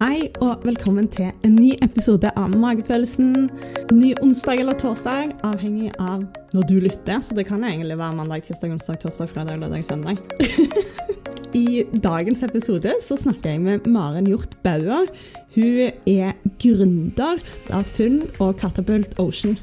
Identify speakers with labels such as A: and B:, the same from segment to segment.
A: Hei og velkommen til en ny episode av Magefølelsen. Ny onsdag eller torsdag, avhengig av når du lytter. Så det kan egentlig være mandag, tirsdag, onsdag, torsdag, fredag, lørdag, søndag. I dagens episode så snakker jeg med Maren Hjort Bauer. Hun er gründer av Funn og Katapult Ocean.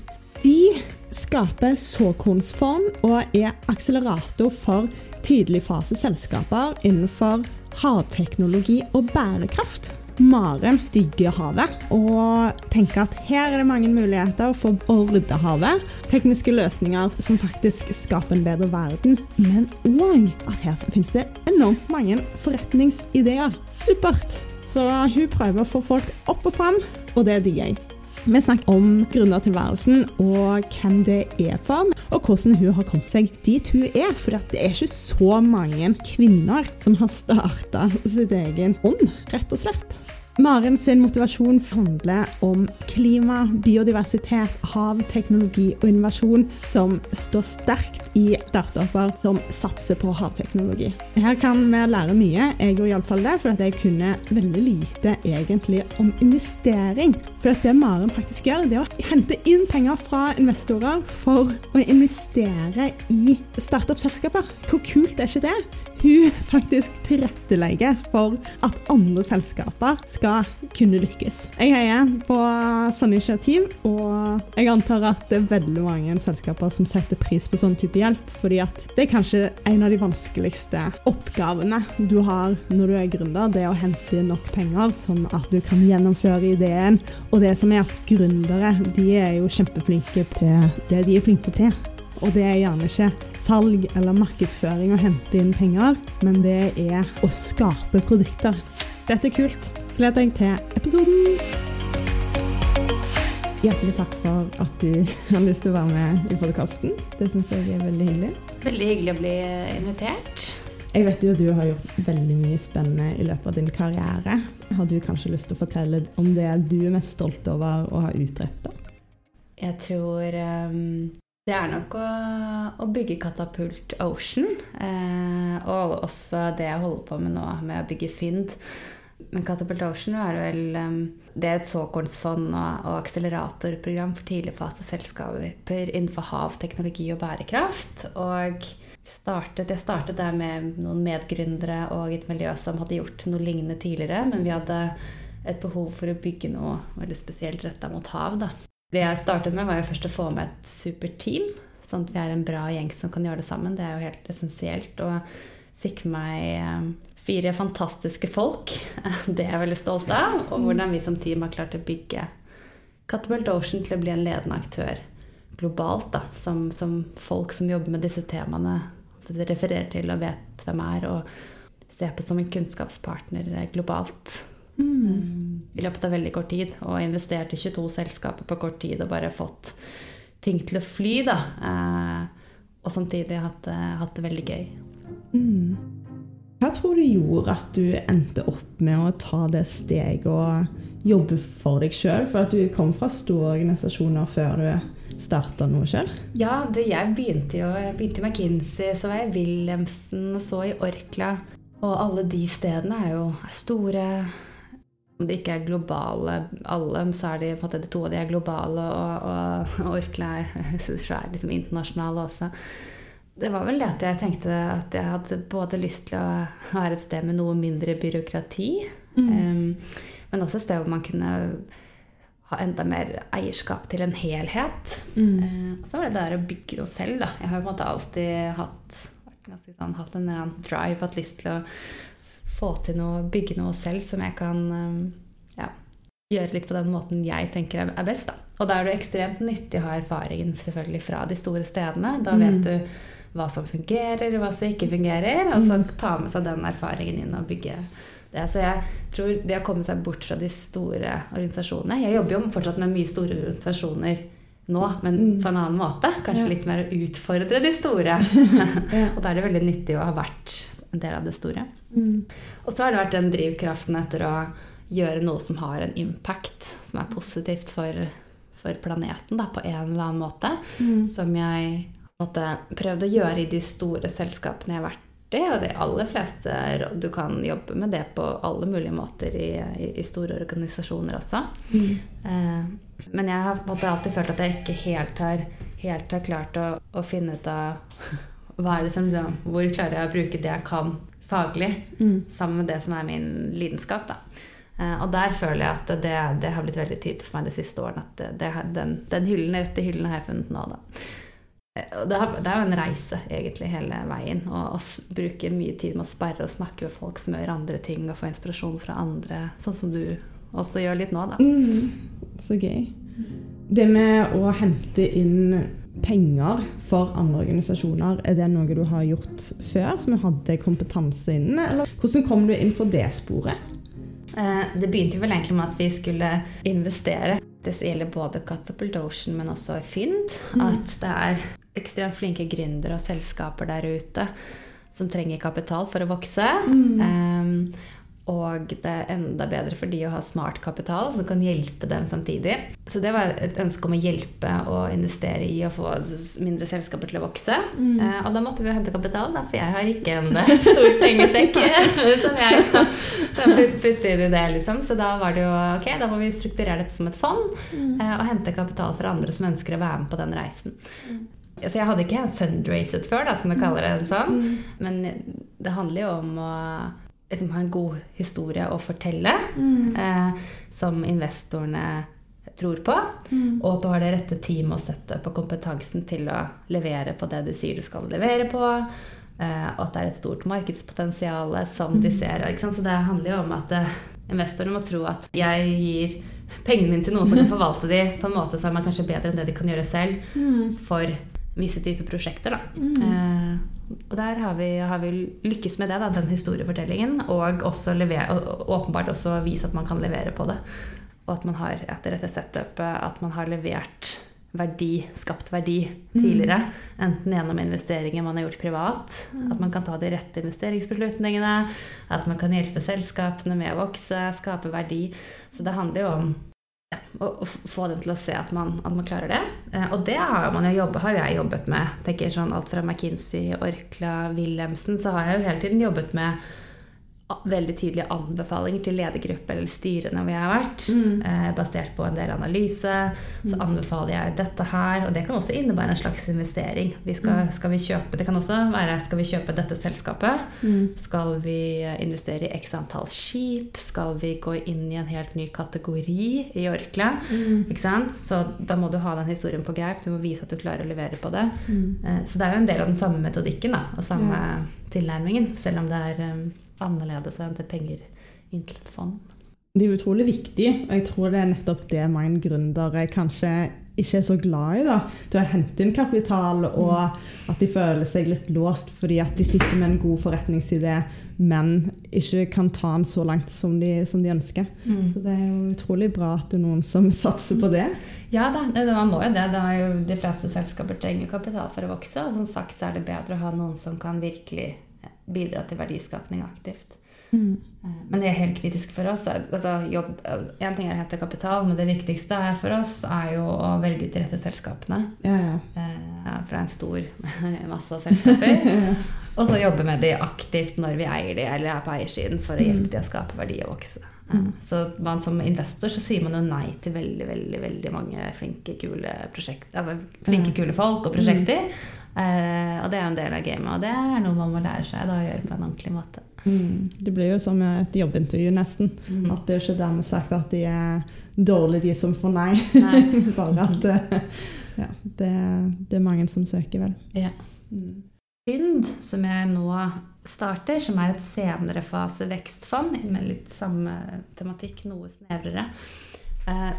A: De skaper såkornsform og er akselerator for tidligfaseselskaper innenfor havteknologi og bærekraft. Maren digger havet og tenker at her er det mange muligheter for å rydde havet. Tekniske løsninger som faktisk skaper en bedre verden, men òg at her finnes det enormt mange forretningsideer. Supert! Så hun prøver å få folk opp og fram, og det digger jeg. Vi snakker om gründertilværelsen og hvem det er for, og hvordan hun har kommet seg dit hun er. For det er ikke så mange kvinner som har starta sitt egen ånd, rett og slett. Maren sin motivasjon handler om klima, biodiversitet, hav, teknologi og innovasjon som står sterkt i startuper som satser på havteknologi. Her kan vi lære mye, jeg gjorde iallfall det, for jeg kunne veldig lite egentlig om investering. For det Maren faktisk gjør, det er å hente inn penger fra investorer for å investere i startup-selskaper. Hvor kult er ikke det? Hun faktisk tilrettelegger for at andre selskaper skal kunne lykkes. Jeg heier på sånne initiativ, og jeg antar at det er veldig mange selskaper som setter pris på sånn type hjelp, fordi at det er kanskje en av de vanskeligste oppgavene du har når du er gründer, det er å hente nok penger sånn at du kan gjennomføre ideen. Og det som er at gründere, de er jo kjempeflinke til det de er flinke til. Og det er gjerne ikke salg eller markedsføring å hente inn penger, men det er å skape produkter. Dette er kult. Gled deg til episoden. Hjertelig takk for at du har lyst til å være med i podkasten. Det syns jeg er veldig hyggelig.
B: Veldig hyggelig å bli invitert.
A: Jeg vet jo at du har gjort veldig mye spennende i løpet av din karriere. Har du kanskje lyst til å fortelle om det du er mest stolt over å ha utretta?
B: Jeg tror um, det er nok å, å bygge Katapult Ocean. Eh, og også det jeg holder på med nå, med å bygge Fynd. Men Catapult Ocean er vel um, Det er et såkornsfond og, og akseleratorprogram for tidligfaseselskaper innenfor hav, teknologi og bærekraft. Og startet, jeg startet der med noen medgründere og et miljø som hadde gjort noe lignende tidligere, men vi hadde et behov for å bygge noe veldig spesielt retta mot hav. da. Det jeg startet med, var jo først å få med et superteam. Sånn at vi er en bra gjeng som kan gjøre det sammen. Det er jo helt essensielt. Og fikk meg eh, fire fantastiske folk. Det er jeg veldig stolt av. Og hvordan vi som team har klart å bygge Catapult Ocean til å bli en ledende aktør globalt. Da, som, som folk som jobber med disse temaene, refererer til og vet hvem er. Og ser på som en kunnskapspartner globalt. Mm. I løpet av veldig kort tid. Og investert i 22 selskaper på kort tid og bare fått ting til å fly, da. Eh, og samtidig hatt, hatt det veldig gøy.
A: Mm. Hva tror du gjorde at du endte opp med å ta det steget og jobbe for deg sjøl? For at du kom fra store organisasjoner før du starta noe sjøl?
B: Ja, du, jeg begynte jo jeg begynte i McKinsey, så var jeg i Wilhelmsen, så i Orkla. Og alle de stedene er jo store om de ikke er globale alle, så er de på en måte to av de er globale, og, og, og Orkla er svært liksom, internasjonale også. Det var vel det at jeg tenkte at jeg hadde både lyst til å være et sted med noe mindre byråkrati, mm. um, men også et sted hvor man kunne ha enda mer eierskap til en helhet. Mm. Uh, og så var det det der å bygge noe selv, da. Jeg har på en måte alltid hatt, sånn, hatt en eller annen drive, hatt lyst til å få til noe, bygge noe selv som jeg kan um, ja, gjøre litt på den måten jeg tenker er best. Da. Og da er det ekstremt nyttig å ha erfaringen selvfølgelig fra de store stedene. Da mm. vet du hva som fungerer, hva som ikke fungerer, og så mm. ta med seg den erfaringen inn og bygge det. Så jeg tror det å komme seg bort fra de store organisasjonene Jeg jobber jo fortsatt med mye store organisasjoner nå, men mm. på en annen måte. Kanskje litt mer å utfordre de store. og da er det veldig nyttig å ha vært en del av det store. Mm. Og så har det vært den drivkraften etter å gjøre noe som har en impact, som er positivt for, for planeten da, på en eller annen måte. Mm. Som jeg måtte, prøvd å gjøre i de store selskapene jeg har vært i, og de aller fleste Du kan jobbe med det på alle mulige måter i, i, i store organisasjoner også. Eh, men jeg har måte alltid følt at jeg ikke helt har, helt har klart å, å finne ut av hva er det som liksom, Hvor klarer jeg å bruke det jeg kan faglig, sammen med det som er min lidenskap. da. Eh, og der føler jeg at det, det har blitt veldig tydelig for meg de siste årene. At det, det, den, den hyllen, rette hyllen har jeg funnet nå, da. Eh, og Det, er jo en reise, egentlig, hele veien. Å å bruke mye tid med å sperre og snakke med folk som gjør andre ting, og få inspirasjon fra andre, sånn som du også gjør litt nå, da.
A: Mm, så gøy. Det med å hente inn penger for andre organisasjoner, er det noe du har gjort før, som du hadde kompetanse innen? Eller hvordan kom du inn på det sporet?
B: Eh, Det begynte vel egentlig med at vi skulle investere. Det gjelder både Catapult Ocean, men også Fynd. At det er ekstremt flinke gründere og selskaper der ute som trenger kapital for å vokse. Eh, og det er enda bedre for de å ha smart kapital som kan hjelpe dem samtidig. Så det var et ønske om å hjelpe og investere i å få mindre selskaper til å vokse. Eh, og da måtte vi jo hente kapital, da, for jeg har ikke en eh, stor pengesekk som jeg kan putte inn i det. liksom. Så da var det jo ok, da må vi strukturere dette som et fond eh, og hente kapital fra andre som ønsker å være med på den reisen. Så jeg hadde ikke fundraiset før, da, som vi kaller det sånn. Men det handler jo om å liksom, ha en god historie å fortelle, eh, som investorene tror på. Og at du har det rette teamet og setupet og kompetansen til å levere på det du sier du skal levere på. eh, Og at det er et stort markedspotensial som de ser. Ikke sant? Så det handler jo om at eh, investorene må tro at jeg gir pengene mine til noen som kan forvalte de på en måte som er kanskje bedre enn det de kan gjøre selv for visse typer prosjekter. Da. Eh, og der har vi, har vi lykkes med det, da, den historiefortellingen. Og også lever, åpenbart også vise at man kan levere på det. Og at man har etter dette setupet at man har levert verdi, skapt verdi tidligere. Enten gjennom investeringer man har gjort privat, at man kan ta de rette investeringsbeslutningene, at man kan hjelpe selskapene med å vokse, skape verdi. Så det handler jo om ja, å, få dem til å se at man, at man klarer det. Eh, og det har, man jo jobbet, har jeg jobbet med. tenker sånn Alt fra McKinsey, Orkla, Wilhelmsen, så har jeg jo hele tiden jobbet med veldig tydelige anbefalinger til ledergruppe eller styrene hvor jeg har vært. Eh, basert på en del analyse. Så anbefaler jeg dette her. Og det kan også innebære en slags investering. Vi skal, skal vi kjøpe, det kan også være skal vi kjøpe dette selskapet. Skal vi investere i x antall skip? Skal vi gå inn i en helt ny kategori i Orkla? Ikke sant? Så da må du ha den historien på greip. Du må vise at du klarer å levere på det. Eh, Så det er jo en del av den samme metodikken da, og samme tilnærmingen. Selv om det er eh, annerledes å hente penger inn til et fond.
A: Det er utrolig viktig, og jeg tror det er nettopp det mange gründere kanskje ikke er så glad i. da. Til å hente inn kapital, og at de føler seg litt låst fordi at de sitter med en god forretningsidé, men ikke kan ta den så langt som de, som de ønsker. Så det er jo utrolig bra at det er noen som satser på det.
B: Ja da, man må jo det. det jo, de fleste selskaper trenger kapital for å vokse. Og som sagt så er det bedre å ha noen som kan virkelig bidra til verdiskapning aktivt. Mm. Men det er helt kritisk for oss. Altså, jobb, en ting er å hente kapital, men det viktigste er for oss er jo å velge ut de rette selskapene.
A: Ja, ja.
B: eh, Fra en stor masse av selskaper. Og så jobbe med de aktivt når vi eier de, eller er på eiersiden, for å hjelpe de å skape verdi og vokse. Mm. Så man som investor så sier man jo nei til veldig veldig, veldig mange flinke, kule prosjekt, altså flinke, kule folk og prosjekter. Eh, og det er jo en del av gamet, og det er noe man må lære seg da, å gjøre på en ordentlig måte.
A: Mm. Det blir jo som et jobbintervju, nesten. At det er ikke dermed sagt at de er dårlige, de som får nei.
B: Nei.
A: Bare at det, ja, det, det er mange som søker, vel.
B: Ja. Fynd, som jeg nå starter, som er et senere fase vekstfond med litt samme tematikk, noe snevrere, eh,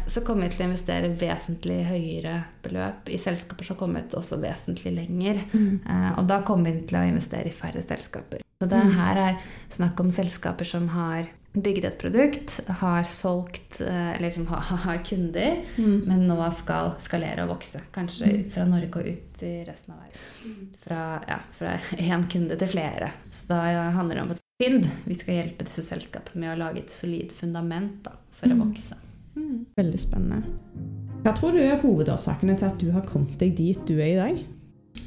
B: så kommer vi til å investere vesentlig høyere beløp i selskaper som har kommet også vesentlig lenger. Mm. Og da kommer vi til å investere i færre selskaper. Så det her er snakk om selskaper som har bygd et produkt, har solgt eh, Eller liksom har, har kunder, men nå skal skalere og vokse. Kanskje fra Norge og ut i resten av verden. Fra ja, fra én kunde til flere. Så da handler det om et fynd. Vi skal hjelpe disse selskapene med å lage et solid fundament da, for å vokse.
A: Veldig spennende. Hva tror du er hovedårsakene til at du har kommet deg dit du er i dag?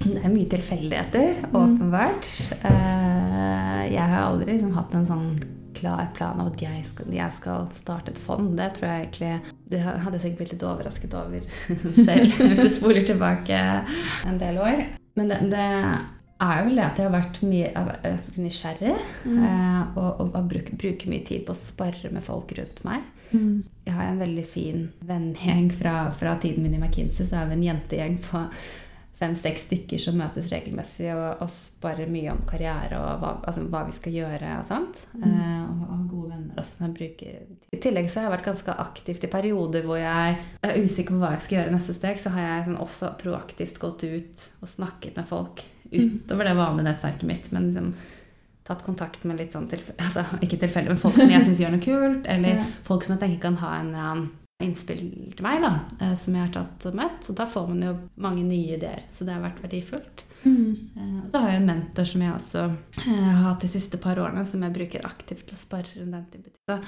B: Det er mye tilfeldigheter, åpenbart. Eh, Eh, jeg har aldri liksom hatt en sånn klar plan av at jeg skal, jeg skal starte et fond. Det tror jeg egentlig Det hadde jeg sikkert blitt litt overrasket over selv, hvis du spoler tilbake en del år. Men det, det er jo vel det at jeg har vært mye nysgjerrig. mm. og og, og bruker, bruker mye tid på å spare med folk rundt meg.
A: Mm.
B: Jeg har en veldig fin vennegjeng fra, fra tiden min i McKinsey. Så har vi en jentegjeng på fem-seks stykker som møtes regelmessig og, og sparer mye om karriere og hva, altså, hva vi skal gjøre og sånt. Eh, og har gode venner også som jeg bruker. I tillegg så har jeg vært ganske aktivt i perioder hvor jeg er usikker på hva jeg skal gjøre neste steg. Så har jeg sånn, også proaktivt gått ut og snakket med folk utover det vanlige nettverket mitt. men liksom tatt kontakt med litt sånn tilf altså ikke tilfeldig, men folk som jeg syns gjør noe kult, eller
A: Ja.
B: folk som jeg tenker kan ha en eller annen innspill til meg, da, eh, som jeg har tatt og møtt. Så da får man jo mange nye ideer. Så det har vært verdifullt.
A: Mm.
B: Eh, Og så har jeg en mentor som jeg også eh, har hatt de siste par årene, som jeg bruker aktivt til å spare rundt den type ting. Så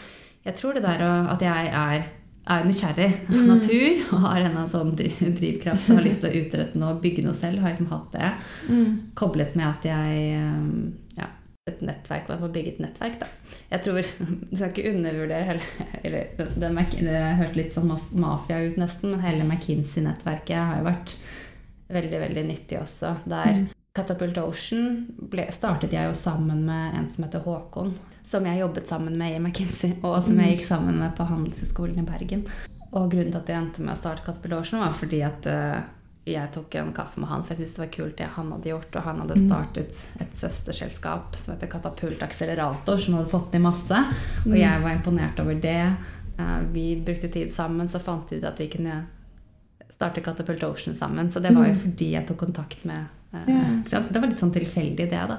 B: jeg tror det der at jeg er, er nysgjerrig av natur og har en sånn drivkraft og har lyst til å utrette noe, bygge noe selv, har liksom hatt det.
A: Mm.
B: Koblet med at jeg ja, et nettverk, og at man bygger et nettverk, da. Jeg tror Du skal ikke undervurdere heller eller, det, det, det hørtes litt sånn mafia ut, nesten, men hele McKinsey-nettverket har jo vært veldig, veldig nyttig også. Der Catapult Ocean ble, startet jeg jo sammen med en som heter Håkon, som jeg jobbet sammen med i McKinsey, og som jeg gikk sammen med på Handelshøyskolen i Bergen. Og grunnen til at jeg endte med å starte Catapult Ocean, var fordi at eh, jeg tok en kaffe med han, for jeg syntes det var kult det han hadde gjort. Og han hadde startet et søsterselskap som heter Katapult Akselerator, som hadde fått ned masse. Og jeg var imponert over det. Eh, Vi brukte tid sammen, så fant vi ut at vi kunne starte Katapult Ocean sammen. Så det var jo fordi jeg tok kontakt med eh,
A: Ja.
B: Så det var litt sånn tilfeldig, det, da.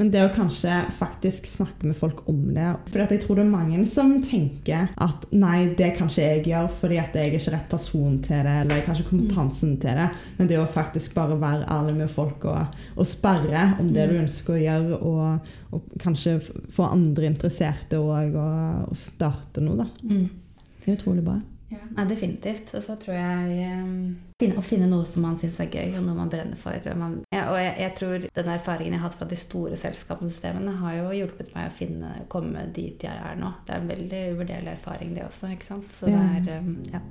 A: Men det å kanskje faktisk snakke med folk om det For jeg tror det er mange som tenker at nei, det kan ikke jeg gjøre fordi at jeg er ikke rett person til det, eller jeg har ikke kompetansen til det. Men det å faktisk bare være ærlig med folk og, og sperre om det du ønsker å gjøre, og, og kanskje få andre interesserte òg, og, og starte noe, da. Det er utrolig bra.
B: Nei, definitivt. Og så tror jeg um, Å finne noe som man syns er gøy, og noe man brenner for. Og, man, ja, og jeg, jeg tror den erfaringen jeg har hatt fra de store selskapene og systemene, har jo hjulpet meg å finne, komme dit jeg er nå. Det er en veldig uvurderlig erfaring, det også. ikke sant? Så det er um, ja.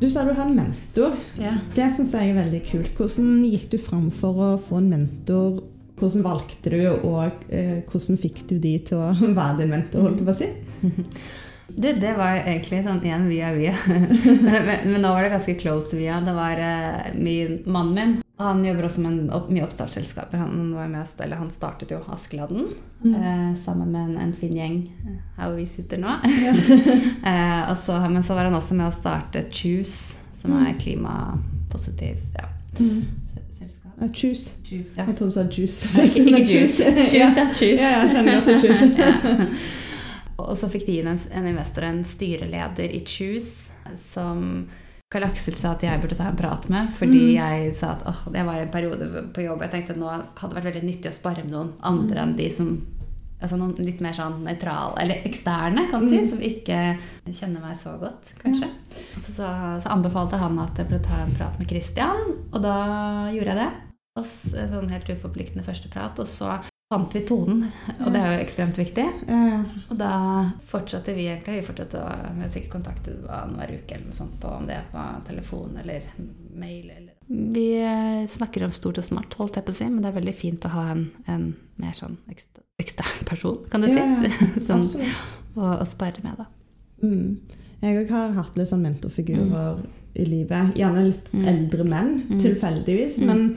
A: Du sa du har en mentor.
B: ja.
A: Det syns jeg er veldig kult. Hvordan gikk du fram for å få en mentor? Hvordan valgte du, og eh, hvordan fikk du de til å være din mentor? holdt jeg på å si?
B: Du, det var egentlig sånn igjen via via. men, men nå var det ganske close via. Det var eh, min, mannen min. Han jobber også med opp, mye oppstartsselskaper. Han, var med, eller han startet jo Askeladden eh, sammen med en, en fin gjeng eh, her hvor vi sitter nå. eh, og så, men så var han også med å starte Choose, som er klimapositiv ja, selskap.
A: Eh, Choose.
B: Choose, ja.
A: Jeg trodde du sa juice.
B: Ikke, ikke juice. Choose,
A: ja.
B: ja. Choose.
A: Ja, jeg skjønner godt det er juice.
B: Ja. Og så fikk de inn en, en investor, en styreleder i Choose, som Karl Aksel sa at jeg burde ta en prat med, fordi
A: Mm.
B: jeg sa at åh, det var en periode på jobb. Jeg tenkte nå hadde det vært veldig nyttig å spare med noen andre enn de som Altså noen litt mer sånn nøytrale, eller eksterne, kan du si,
A: Mm.
B: som ikke kjenner meg så godt, kanskje. Så, så, så anbefalte han at jeg burde ta en prat med Christian, og da gjorde jeg det. Og så, sånn helt uforpliktende første prat, og så fant vi tonen, og det er jo ekstremt viktig. Og da fortsatte vi egentlig. Vi fortsatte å vi sikkert kontaktet annenhver uke eller noe sånt på om det er på telefon eller mail. Eller. Vi eh, snakker om stort og smart, holdt jeg på å si, men det er veldig fint å ha en, en mer sånn ekst- ekstern person, kan du si,
A: ja, Absolutt.
B: å, å spare med. da.
A: Mm. Jeg òg har hatt litt sånn mentorfigurer i livet. Gjerne litt
B: Mm.
A: eldre menn,
B: Mm.
A: tilfeldigvis.
B: Mm.
A: Men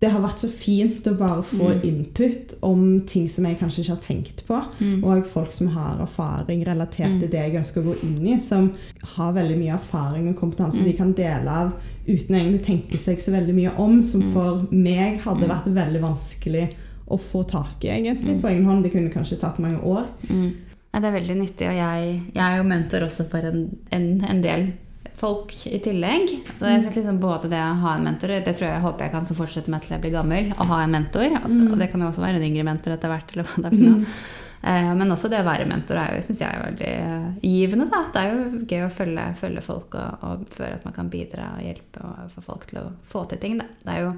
A: det har vært så fint å bare få
B: Mm.
A: input om ting som jeg kanskje ikke har tenkt på.
B: Mm.
A: Og folk som har erfaring relatert til
B: Mm.
A: det jeg ønsker å gå inn i, som har veldig mye erfaring og kompetanse
B: Mm.
A: de kan dele av uten å egentlig tenke seg så veldig mye om, som
B: Mm.
A: for meg hadde
B: Mm.
A: vært veldig vanskelig å få tak i, egentlig, på egen hånd. Det kunne kanskje tatt mange år.
B: Mm. Ja, det er veldig nyttig, og jeg, jeg er jo mentor også for en, en, en del folk i tillegg. Så jeg synes liksom både det å ha en mentor, det tror jeg, håper jeg kan fortsette med til jeg blir gammel, å ha en mentor. Og,
A: Mm.
B: det kan jo også være en yngre mentor etter hvert, eller hva det er for noe. Eh, Men også det å være mentor er jo, synes jeg er veldig eh, givende. Da. Det er jo gøy å følge, følge folk og, og føle at man kan bidra og hjelpe og få folk til å få til ting. Da. Det er jo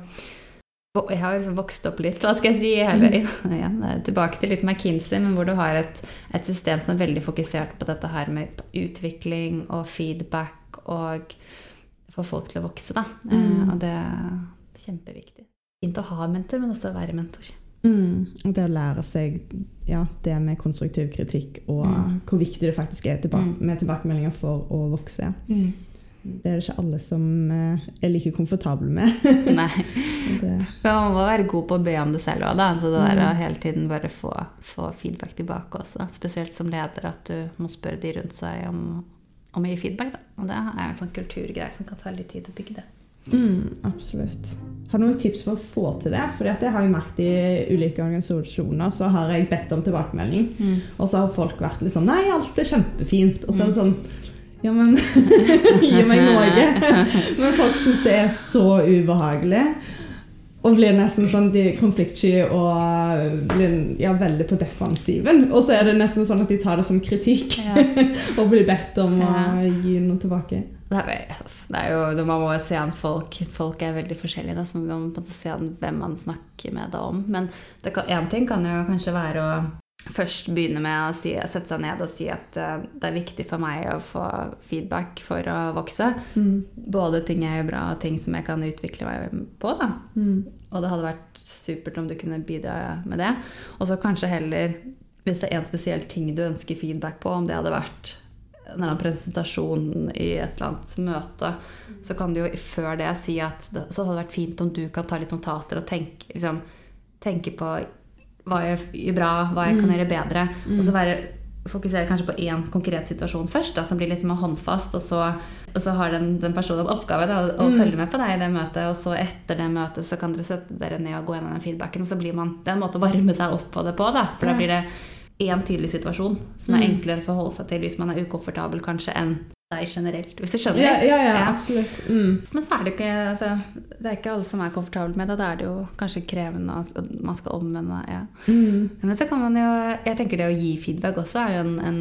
B: Jeg har liksom vokst opp litt, hva skal jeg si, hele, igjen, tilbake til litt McKinsey, men hvor du har et, et, system som er veldig fokusert på dette her med utvikling og feedback og få folk til å vokse, da. Eh, mm. Og det er kjempeviktig. Fint å ha mentor, men også å være mentor.
A: Mm. Det å lære seg ja, det med konstruktiv kritikk og mm. hvor viktig det faktisk er tilbake, mm. med tilbakemeldinger for å vokse. Mm. Det er det ikke alle som eh, er like komfortable med.
B: Nei. det. Man må være god på å be om det selv òg, Så det der å mm. hele tiden bare få, få, feedback tilbake også. Spesielt som leder, at du må spørre de rundt seg om, om mye feedback. Da. Og det er en sånn kulturgreie som kan ta litt tid å bygge det.
A: Mm, absolutt. Har du noen tips for å få til det? For jeg har jo merket i ulike organisasjoner så har jeg bedt om tilbakemelding. Mm. Og så har folk vært litt sånn Nei, alt er kjempefint. Og så er det sånn Ja, men gi meg noe. men folk syns det er så ubehagelig. Og blir nesten sånn de konfliktsky og blir ja, veldig på defensiven. Og så er det nesten sånn at de tar det som kritikk ja. og blir bedt om ja. å gi noe tilbake.
B: Det er, det er jo, Man må jo se an folk. Folk er veldig forskjellige, da, så man må se an hvem man snakker med det om. Men én ting kan jo kanskje være å først begynne med å si, sette seg ned og si at uh, det er viktig for meg å få feedback for å vokse. Mm. Både ting jeg gjør bra, og ting som jeg kan utvikle meg på. Da. Mm. Og det hadde vært supert om du kunne bidra med det. Og så kanskje heller, hvis det er en spesiell ting du ønsker feedback på, om det hadde vært en eller annen presentasjon i et eller annet møte, så kan du jo før det si at det, så hadde det vært fint om du kan ta litt notater og tenke, liksom, tenke på hva jeg gjør bra, hva jeg kan mm. gjøre bedre. Mm. Og så være, fokusere kanskje på én konkret situasjon først, da, som blir litt mer håndfast. Og så, og så har den, den, personen en oppgave da, å mm. følge med på deg i det møtet. Og så etter det møtet så kan dere sette dere ned og gå gjennom den feedbacken. Og så blir man, det er en måte å varme seg opp på det på. Da, for da blir det én tydelig situasjon som er enklere enklere å forholde seg til hvis man er ukomfortabel kanskje enn deg generelt, hvis du skjønner?
A: Ja, ja, ja, absolutt. Mm.
B: Men så er det ikke altså, Det er ikke alle som er komfortable med det. Da er det jo kanskje krevende at man skal omvende. Ja. Mm. Men så kan man jo Jeg tenker det å gi feedback også er jo en, en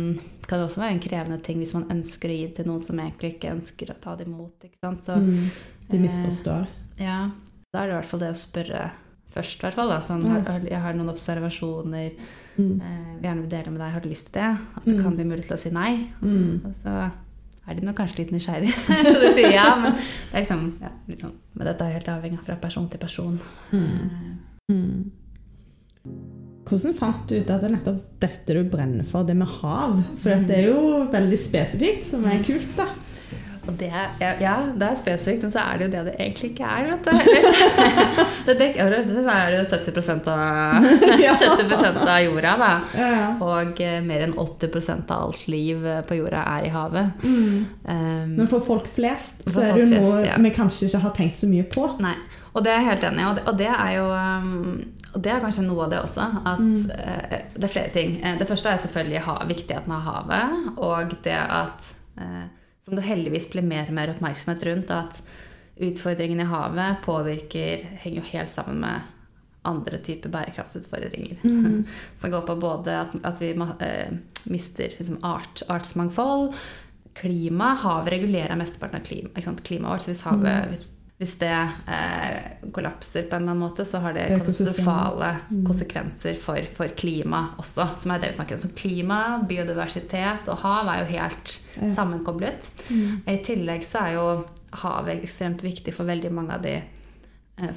B: kan også være en krevende ting hvis man ønsker å gi til noen som egentlig ikke ønsker å ta det imot. Ikke sant? Så,
A: mm. De misforstår.
B: Eh, ja. Da er det i hvert fall det å spørre først, i hvert fall. Sånn, jeg har noen observasjoner. Mm. Eh, vil gjerne dele med deg. Har du lyst til det? At så mm. kan de mulig til å si nei. Mm. Og så er de nok kanskje litt nysgjerrig. så de sier ja, men det er liksom, ja, sånn, men dette er helt avhengig fra person til person. Mm.
A: Mm. Hvordan fant du ut at det er nettopp dette du brenner for, det med hav? For det er jo veldig spesifikt, som er kult. da.
B: Og det, ja, det er spesifikt, men så er det jo det det egentlig ikke er. vet du. det dekker, så er det jo 70% av, 70% av jorda, da. Og eh, mer enn 80% av alt liv på jorda er i havet. Mm.
A: Um, men for folk flest så er det jo noe ja. vi kanskje ikke har tenkt så mye på.
B: Nei, og det er jeg helt enig i. Og, og, det er jo um, og det er kanskje noe av det også. At mm. uh, det er flere ting. Det første er selvfølgelig ha, viktigheten av havet. Og det at uh, som det heldigvis blir mer og mer oppmerksomhet rundt. At utfordringene i havet påvirker Henger jo helt sammen med andre typer bærekraftsutfordringer. Mm. Som går på både at, at vi uh, mister liksom art, artsmangfold, klima Havet regulerer mesteparten av klima, klimaet vårt. Så hvis havet mm. hvis hvis det eh, kollapser på en eller annen måte, så har det katastrofale mm. konsekvenser for, for klima også. Som er det vi snakker om. Så klima, biodiversitet og hav er jo helt ja. sammenkoblet. Mm. I tillegg så er jo havet ekstremt viktig for veldig mange av de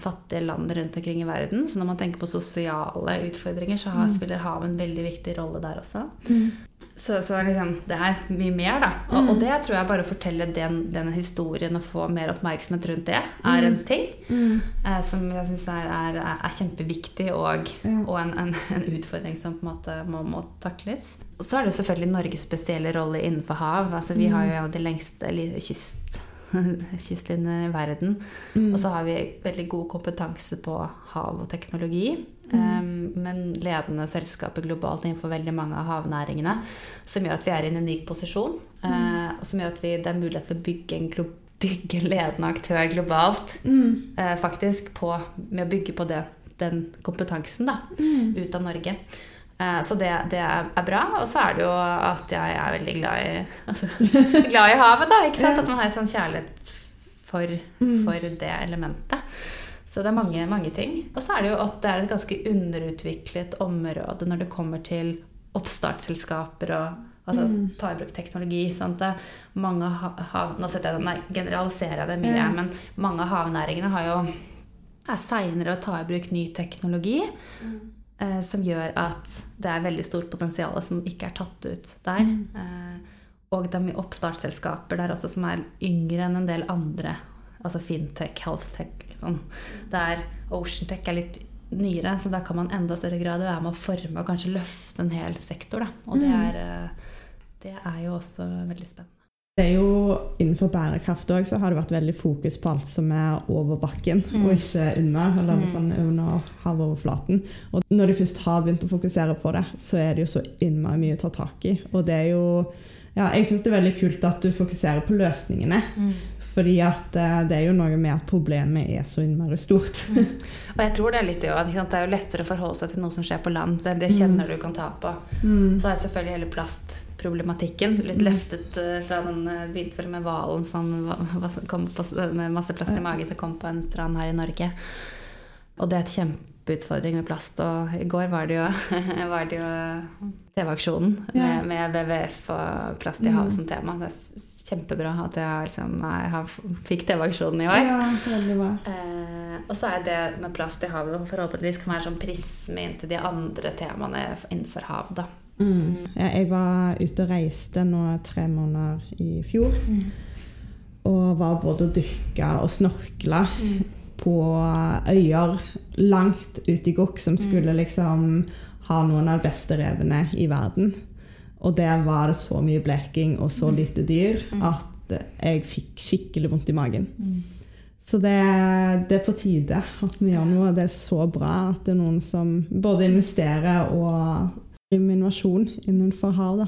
B: fattige land rundt omkring i verden. Så når man tenker på sosiale utfordringer, så har, mm. spiller havet en veldig viktig rolle der også. Mm. Så, så liksom, det er mye mer, da. Og, mm. og, det tror jeg bare å fortelle den, den, historien og få mer oppmerksomhet rundt det, er en mm. ting mm. eh, som jeg syns er, er, er, kjempeviktig, og, ja. og en, en, en, utfordring som på en måte må, må takles. Og så er det jo selvfølgelig Norges spesielle rolle innenfor hav. Altså, vi har jo mm. en av de lengste kyst kystlinjene i verden. Mm. Og så har vi veldig god kompetanse på hav og teknologi. Mm. Um, men ledende selskaper globalt innenfor veldig mange av havnæringene. Som gjør at vi er i en unik posisjon. Mm. Uh, og som gjør at vi, det er mulighet til å bygge en, bygge ledende aktør globalt. Uh, faktisk på, med å bygge på det, den kompetansen da, mm. ut av Norge. Eh, så det, det, er bra. Og så er det jo at jeg er veldig glad i, altså, glad i havet. da, ikke sant? At man har en sånn kjærlighet for, mm. for det elementet. Så det er mange, mange ting. Og så er det jo at det er et ganske underutviklet område når det kommer til oppstartsselskaper og altså, ta i bruk teknologi. Sant? Mange hav, nå setter jeg, nei, generaliserer jeg det mye,
A: Ja.
B: men mange av havnæringene har jo er seinere å ta i bruk ny teknologi. Eh, som gjør at det er veldig stort potensial som ikke er tatt ut der. Eh, og det er mye oppstartsselskaper der også som er yngre enn en del andre. Altså fintech, healthtech. Liksom. Der Oceantech er litt nyere, så da kan man enda større grad være med å forme og kanskje løfte en hel sektor. Da. Og det er, eh, det er jo også veldig spennende.
A: Det er jo Innenfor bærekraft også, så har det vært veldig fokus på alt som er over bakken,
B: Mm.
A: og ikke under eller
B: Mm.
A: sånn under havoverflaten. Og når de først har begynt å fokusere på det, så er det jo så innmari mye å ta tak i. Og det er jo ja, Jeg syns det er veldig kult at du fokuserer på løsningene. Fordi at eh, det er jo noe med at problemet er så innmari stort.
B: Og jeg tror det er litt det òg. Det er jo lettere å forholde seg til noe som skjer på land. Det, det kjenner du kan ta på.
A: Mm.
B: Så er selvfølgelig hele plastproblematikken litt løftet eh, fra den eh, begynte vel med hvalen som kom på, med masse plast i magen som kom på en strand her i Norge. Og det er et kjempeutfordring med plast. Og i går var det jo, var det jo TV-aksjonen med, med WWF og plast i
A: Mm.
B: havet som tema. Det er kjempebra at jeg, liksom, jeg fikk TV-aksjonen i år.
A: Ja, veldig bra.
B: Eh, og så er det med plast i havet forhåpentligvis kan være sånn prisme inn til de andre temaene innenfor hav. da.
A: Mm. Jeg var ute og reiste nå tre måneder i fjor. Og var både og dykka og snorkla på øyer langt ute i Gokk som skulle liksom ha noen av de beste revene i verden. Og der var det så mye bleking og så lite dyr at jeg fikk skikkelig vondt i magen. Så det, det er på tide at vi gjør noe. Det er så bra at det er noen som både investerer og med innovasjon innenfor hav. da.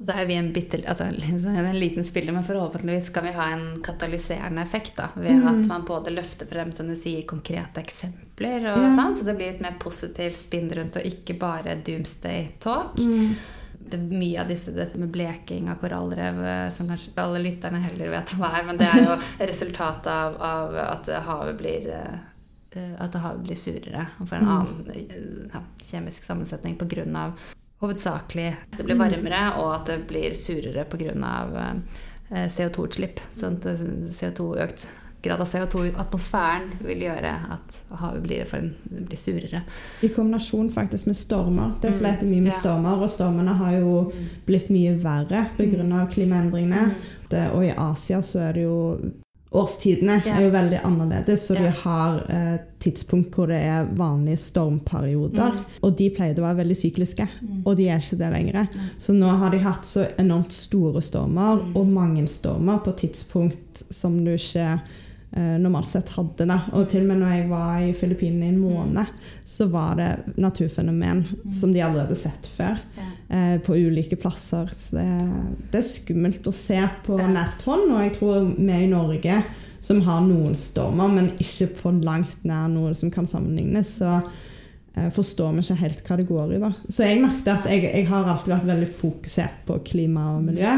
B: Så er vi en, bitte, altså, en liten spiller, men forhåpentligvis kan vi ha en katalyserende effekt. da, Ved
A: Mm.
B: at man både løfter frem som du sier, konkrete eksempler, og
A: Ja.
B: sånn, så det blir et mer positivt spinn rundt, og ikke bare doomsday talk.
A: Mm.
B: Det mye av disse dette med bleking av korallrev, eh, som kanskje alle lytterne heller vet hva er, men det er jo resultatet av, av at havet blir eh, at havet blir surere og får en annen eh, ja, kjemisk sammensetning pga. hovedsakelig det blir varmere, og at det blir surere pga. Eh, CO2-utslipp. Sånn at CO2 økt grad av CO2 i atmosfæren vil gjøre at havet blir, en, blir surere.
A: I kombinasjon faktisk med stormer. Det
B: Mm.
A: sliter mye med
B: Ja.
A: stormer, og stormene har jo blitt mye verre pga. klimaendringene.
B: Mm.
A: Og i Asia så er det jo Årstidene
B: yeah.
A: er jo veldig annerledes, så
B: yeah.
A: de har eh, tidspunkt hvor det er vanlige stormperioder.
B: Mm.
A: Og de pleide å være veldig sykliske, og de er ikke det lenger. Så nå har de hatt så enormt store stormer,
B: Mm.
A: og mange stormer på tidspunkt som du ikke normalt sett hadde. Da. Og til og med når jeg var i Filippinene i en måned, så var det naturfenomen som de allerede hadde sett før. Eh, på ulike plasser. Så det, det er skummelt å se på nært hånd. Og jeg tror vi i Norge, som har noen stormer, men ikke på langt nær noe som kan sammenlignes, så eh, forstår vi ikke helt hva det går i. da. Så jeg merket at jeg, jeg har alltid vært veldig fokusert på klima og miljø.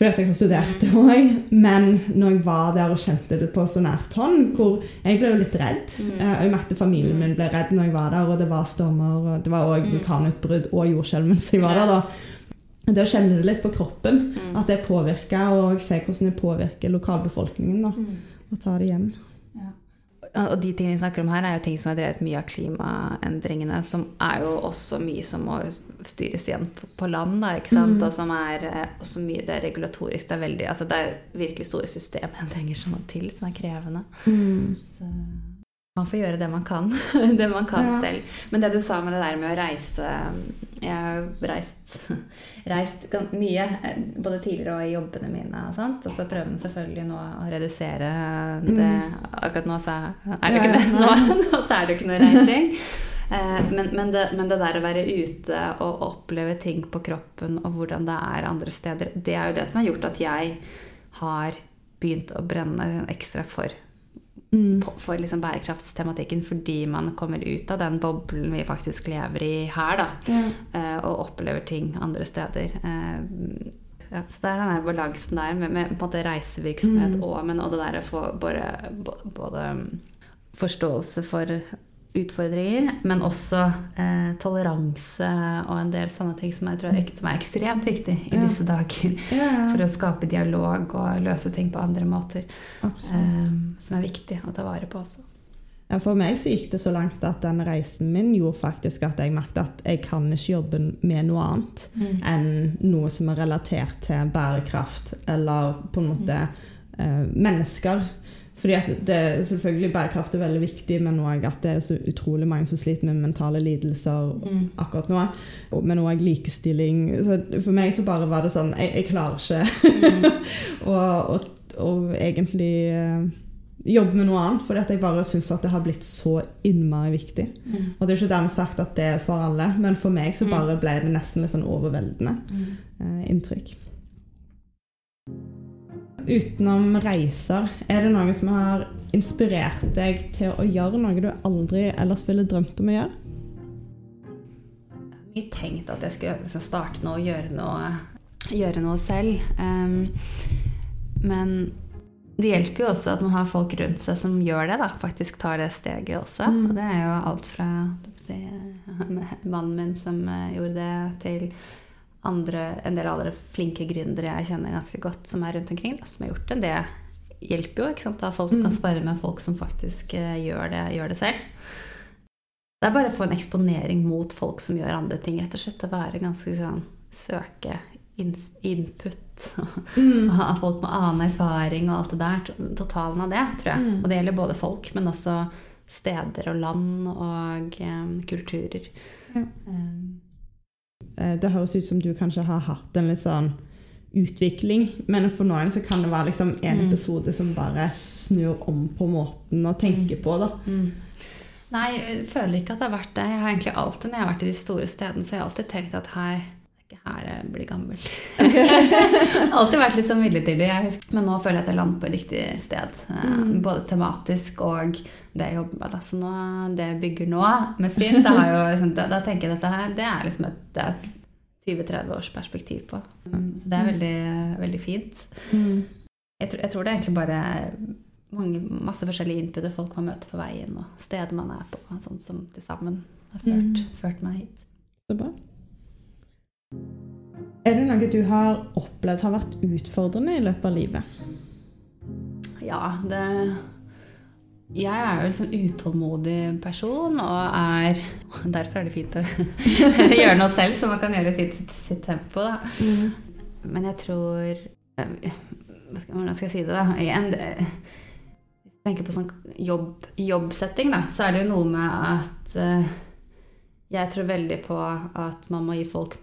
A: Fordi at jeg har studert det òg. Men når jeg var der og kjente det på så nært hånd, hvor jeg ble jo litt redd. Eh, Og jeg merket familien min ble redd når jeg var der, og det var stormer, og det var òg vulkanutbrudd og jordskjelv mens jeg var der. da. Det å kjenne det litt på kroppen, at det påvirker, og se hvordan det påvirker lokalbefolkningen. da, Og ta det hjem.
B: Og de tingene vi snakker om her, er jo ting som er drevet mye av klimaendringene, som er jo også mye som må styres igjen på, land, da, ikke sant? Og som er eh, også mye det er regulatorisk. Det er veldig, altså det er virkelig store systemendringer som må til, som er krevende. Så man får gjøre det man kan. det man kan
A: Ja.
B: selv. Men det du sa med det der med å reise Jeg har reist, reist mye, både tidligere og i jobbene mine. Og, sånt, og så prøver man selvfølgelig nå å redusere det. Akkurat nå så er det ikke det. Nå, nå så er det ikke noe reising. Eh, Men, men, det, men det der å være ute og oppleve ting på kroppen og hvordan det er andre steder, det er jo det som har gjort at jeg har begynt å brenne ekstra for
A: Mm.
B: for liksom bærekraftstematikken fordi man kommer ut av den boblen vi faktisk lever i her, da.
A: Ja.
B: eh, Og opplever ting andre steder. Eh, Ja, så det er den der balansen der med, med måte reisevirksomhet
A: Mm.
B: og, men, og det der å få både, både forståelse for utfordringer, men også eh, toleranse og en del sånne ting som jeg tror er, som er ekstremt viktig i
A: Ja.
B: disse dager.
A: Ja,
B: For å skape dialog og løse ting på andre måter. Eh, som er viktig å ta vare på også.
A: For meg så gikk det så langt at den reisen min gjorde faktisk at jeg merket at jeg kan ikke jobbe med noe annet enn noe som er relatert til bærekraft, eller på en måte eh, mennesker. Fordi at det, selvfølgelig Bærekraft er veldig viktig, men også at det er så utrolig mange som sliter med mentale lidelser
B: Mm.
A: akkurat nå. Og- Men òg likestilling. Så for meg så bare var det sånn Jeg, jeg klarer ikke å, å, å egentlig eh, jobbe med noe annet, fordi at jeg bare syns at det har blitt så innmari viktig.
B: Mm.
A: Og det er ikke dermed sagt at det er for alle, men for meg så
B: Mm.
A: bare ble det nesten litt sånn overveldende
B: Mm.
A: eh, inntrykk. Utenom reiser, er det noe som har inspirert deg til å gjøre noe du aldri ellers ville drømt om å gjøre?
B: Jeg mye tenkt at jeg skulle starte noe og gjøre noe, gjøre noe selv. Um, men det hjelper jo også at man har folk rundt seg som gjør det. da, Faktisk tar det steget også.
A: Mm.
B: Og det er jo alt fra si, mannen min som eh, gjorde det, til andre, en del andre flinke gründere jeg kjenner ganske godt, som er rundt omkring, som har gjort det. Det hjelper jo. ikke sant? Da folk
A: Mm.
B: kan spare med folk som faktisk eh, gjør det, gjør det selv. Det er bare å få en eksponering mot folk som gjør andre ting. rett og slett. Å være ganske sånn Søke input
A: Mm.
B: av folk med annen erfaring og alt det der. Totalen av det, tror jeg.
A: Mm.
B: Og det gjelder både folk, men også steder og land og um, kulturer.
A: Ja. Eh, Det høres ut som du kanskje har hatt en litt sånn utvikling, men for noen så kan det være liksom en
B: Mm.
A: episode som bare snur om på måten å tenke på. da.
B: Mm. Nei, jeg føler ikke at det har vært det. Jeg har egentlig alltid, Når jeg har vært i de store stedene, så har jeg alltid tenkt at her er ikke her jeg blir gammel. alltid vært litt sånn midlertidig. Men nå føler jeg at jeg lander på riktig sted. eh,
A: Mm.
B: Både tematisk og det jeg jobber med. Altså nå, det jeg bygger nå med Finn, det har jo, liksom, da, da tenker jeg dette her, det er liksom et, et 20-30 års perspektiv på. Mm, Så det er veldig, veldig fint. Jeg tror, jeg tror det er egentlig bare mange, masse forskjellige input folk man møter på veien, og steder man er på, sånn som til sammen har ført,
A: Mm.
B: ført meg hit.
A: Så bra. Er det noe du har opplevd har vært utfordrende i løpet av livet?
B: Ja, det Jeg er jo en sånn utålmodig person, og er Derfor er det fint å gjøre noe selv, så man kan gjøre sitt, sitt tempo, da. Men jeg tror eh, Hvordan skal jeg si det, da? Igjen, hvis jeg tenker på sånn jobb, jobbsetting, da, så er det jo noe med at eh, Jeg tror veldig på at man må gi folk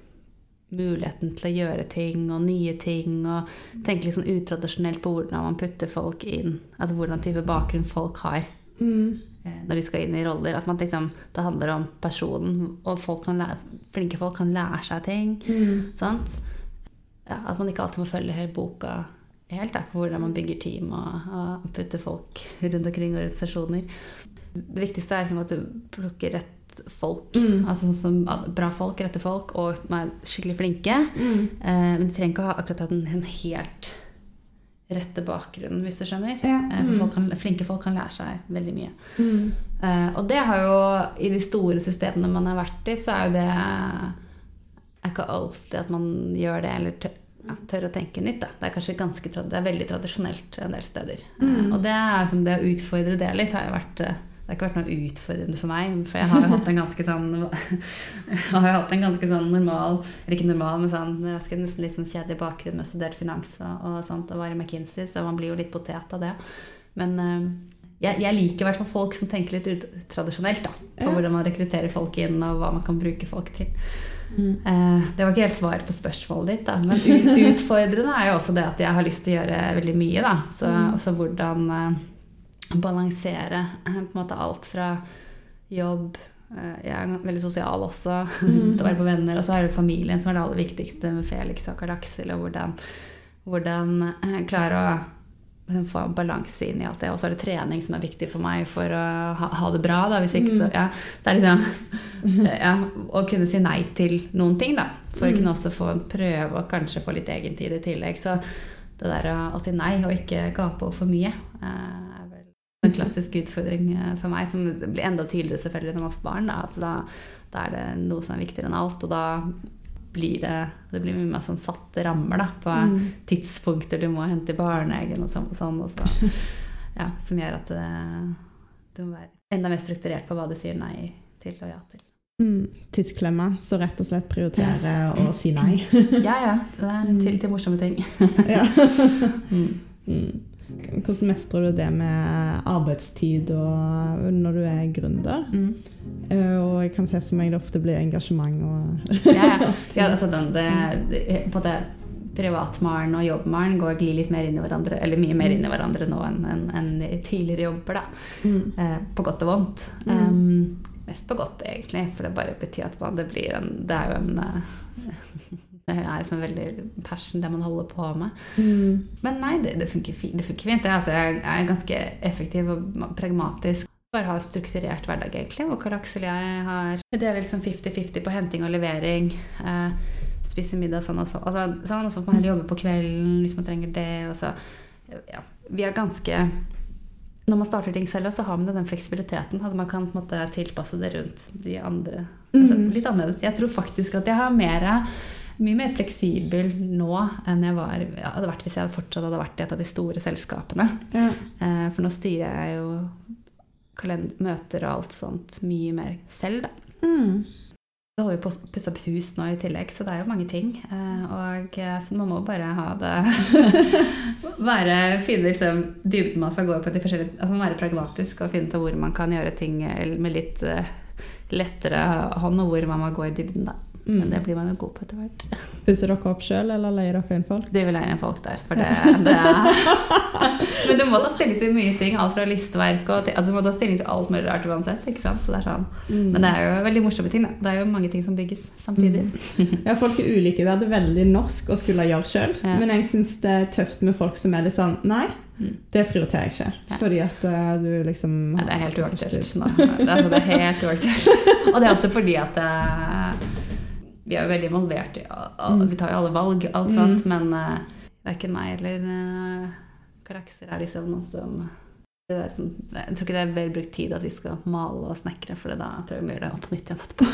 B: muligheten til å gjøre ting og nye ting. Og tenke litt sånn utradisjonelt på hvordan man putter folk inn. Altså hvordan type bakgrunn folk har
A: Mm.
B: eh, når de skal inn i roller. At man liksom, det handler om personen, og folk kan lære, flinke folk kan lære seg ting.
A: Mm.
B: Sant? Ja, at man ikke alltid må følge hele boka helt, da, på hvordan man bygger team og, og putter folk rundt omkring organisasjoner. Det viktigste er liksom at du plukker rett folk,
A: Mm.
B: altså sånn som bra folk, rette folk, og som er skikkelig flinke.
A: Mm.
B: Eh, men de trenger ikke å ha akkurat den, den helt rette bakgrunnen, hvis du skjønner.
A: Ja.
B: Mm. for folk kan, flinke folk kan lære seg veldig mye.
A: Mm.
B: Eh, og det har jo I de store systemene man har vært i, så er jo det er ikke alltid at man gjør det eller tør, ja, tør å tenke nytt. Da. Det er kanskje ganske det er veldig tradisjonelt en del steder. Eh,
A: Mm.
B: og det er som det å utfordre det litt har jo vært eh, det har ikke vært noe utfordrende for meg, for jeg har jo hatt en ganske sånn Jeg har jo hatt en ganske sånn normal Eller ikke normal, men sånn ikke, nesten litt sånn kjedelig bakgrunn med studert finans og, og sånt, og var i McKinsey, så man blir jo litt potet av det. Men eh, jeg, jeg liker i hvert fall folk som tenker litt utradisjonelt da, på
A: Ja.
B: hvordan man rekrutterer folk inn, og hva man kan bruke folk til.
A: Mm.
B: Eh, det var ikke helt svar på spørsmålet ditt, da. Men utfordrende er jo også det at jeg har lyst til å gjøre veldig mye. Da. Så,
A: Mm.
B: hvordan eh, balansere eh, på en måte alt fra jobb eh, Jeg er veldig sosial også.
A: Mm.
B: til å være på venner. Og så er det familien som er det aller viktigste med Felix og Karl Aksel. Og hvordan, hvordan eh, klare å liksom, få en balanse inn i alt det. Og så er det trening som er viktig for meg for å ha, ha det bra. Da. Hvis ikke, så,
A: Mm.
B: ja, så er det liksom ja, Å kunne si nei til noen ting, da. For å
A: Mm.
B: kunne også få en prøve og kanskje få litt egentid i tillegg. Så det der å, å si nei og ikke gape over for mye, eh, En klassisk utfordring eh, for meg, som blir enda tydeligere selvfølgelig når man får barn. Da, at da, da er det noe som er viktigere enn alt. Og da blir det, det blir mye mer sånn satte rammer da, på
A: Mm.
B: tidspunkter du må hente i barnehagen og sånn. Og sånn og så, ja, som gjør at det, du må være enda mer strukturert på hva du sier nei til og ja til.
A: Mm. tidsklemma, så rett og slett prioritere
B: Yes.
A: og si nei.
B: Ja, ja. Det er til, til morsomme ting.
A: ja.
B: Mm.
A: Mm. Hvordan mestrer du det med arbeidstid og når du er gründer?
B: Mm.
A: Eh, Og jeg kan se for meg det ofte blir engasjement og
B: Ja, ja. altså den, det, det, på en Privatmaren og jobbmaren går glir litt mer inn i hverandre, eller mye mer inn i hverandre nå enn en, en tidligere jobber. da.
A: mm.
B: Eh, på godt og vondt.
A: Mm.
B: Um, mest på godt, egentlig, for det bare betyr at man, det blir en Det er jo en eh, Det er liksom veldig passion, det man holder på med.
A: Mm.
B: Men nei, det, det, funker, fint, det funker fint. Altså, jeg er ganske effektiv og pragmatisk. Bare har strukturert hverdag, egentlig. Og Karl Aksel og jeg har Det er liksom 50-50 på henting og levering. Eh, spise middag sånn og sånn. Altså, sånn og så får man jobbe på kvelden hvis man trenger det. Så, ja, vi er ganske Når man starter ting selv, så har man jo den fleksibiliteten. At man kan måte tilpasse det rundt de andre. Altså,
A: Mhm.
B: litt annerledes. Jeg tror faktisk at jeg har mer mye mer fleksibel nå enn jeg var, ja, hadde vært hvis jeg hadde fortsatt hadde vært i et av de store selskapene.
A: Ja.
B: Eh, for nå styrer jeg jo kalender, møter og alt sånt mye mer selv, da.
A: Mm.
B: Vi holder jo på å pusse opp hus nå i tillegg, så det er jo mange ting. Eh, og, eh, så man må bare ha det Være, Finne liksom dybden man skal gå på de forskjellige Altså man må være pragmatisk og finne ut hvor man kan gjøre ting med litt lettere hånd, og hvor man må gå i dybden, da. Men
A: Mm.
B: det blir man jo god på etter hvert.
A: Pusser dere opp sjøl, eller leier dere inn folk?
B: Du vil leie inn folk der, for det, det Men du må ta stilling til mye ting. Alt fra listverk og til, altså Du må ta stilling til alt mulig rart uansett. ikke sant? Så det sånn.
A: Mm.
B: Men det er jo veldig morsomme ting. da. Det er jo mange ting som bygges samtidig.
A: Ja, folk er ulike. Det er det veldig norsk å skulle gjøre sjøl.
B: Ja.
A: Men jeg syns det er tøft med folk som er litt sånn Nei,
B: Mm.
A: det prioriterer jeg ikke.
B: Ja.
A: Fordi at eh, du liksom
B: ja, det er helt uaktuelt nå. Det er, altså, det er helt uaktuelt. Og det er også fordi at eh, vi er jo veldig involvert i al- Vi tar jo alle valg, alt sånt, men uh, verken meg eller uh, karakter er liksom noe som det som, Jeg tror ikke det er vel brukt tid at vi skal male og snekre, for da tror jeg vi gjør det opp på nytt igjen etterpå.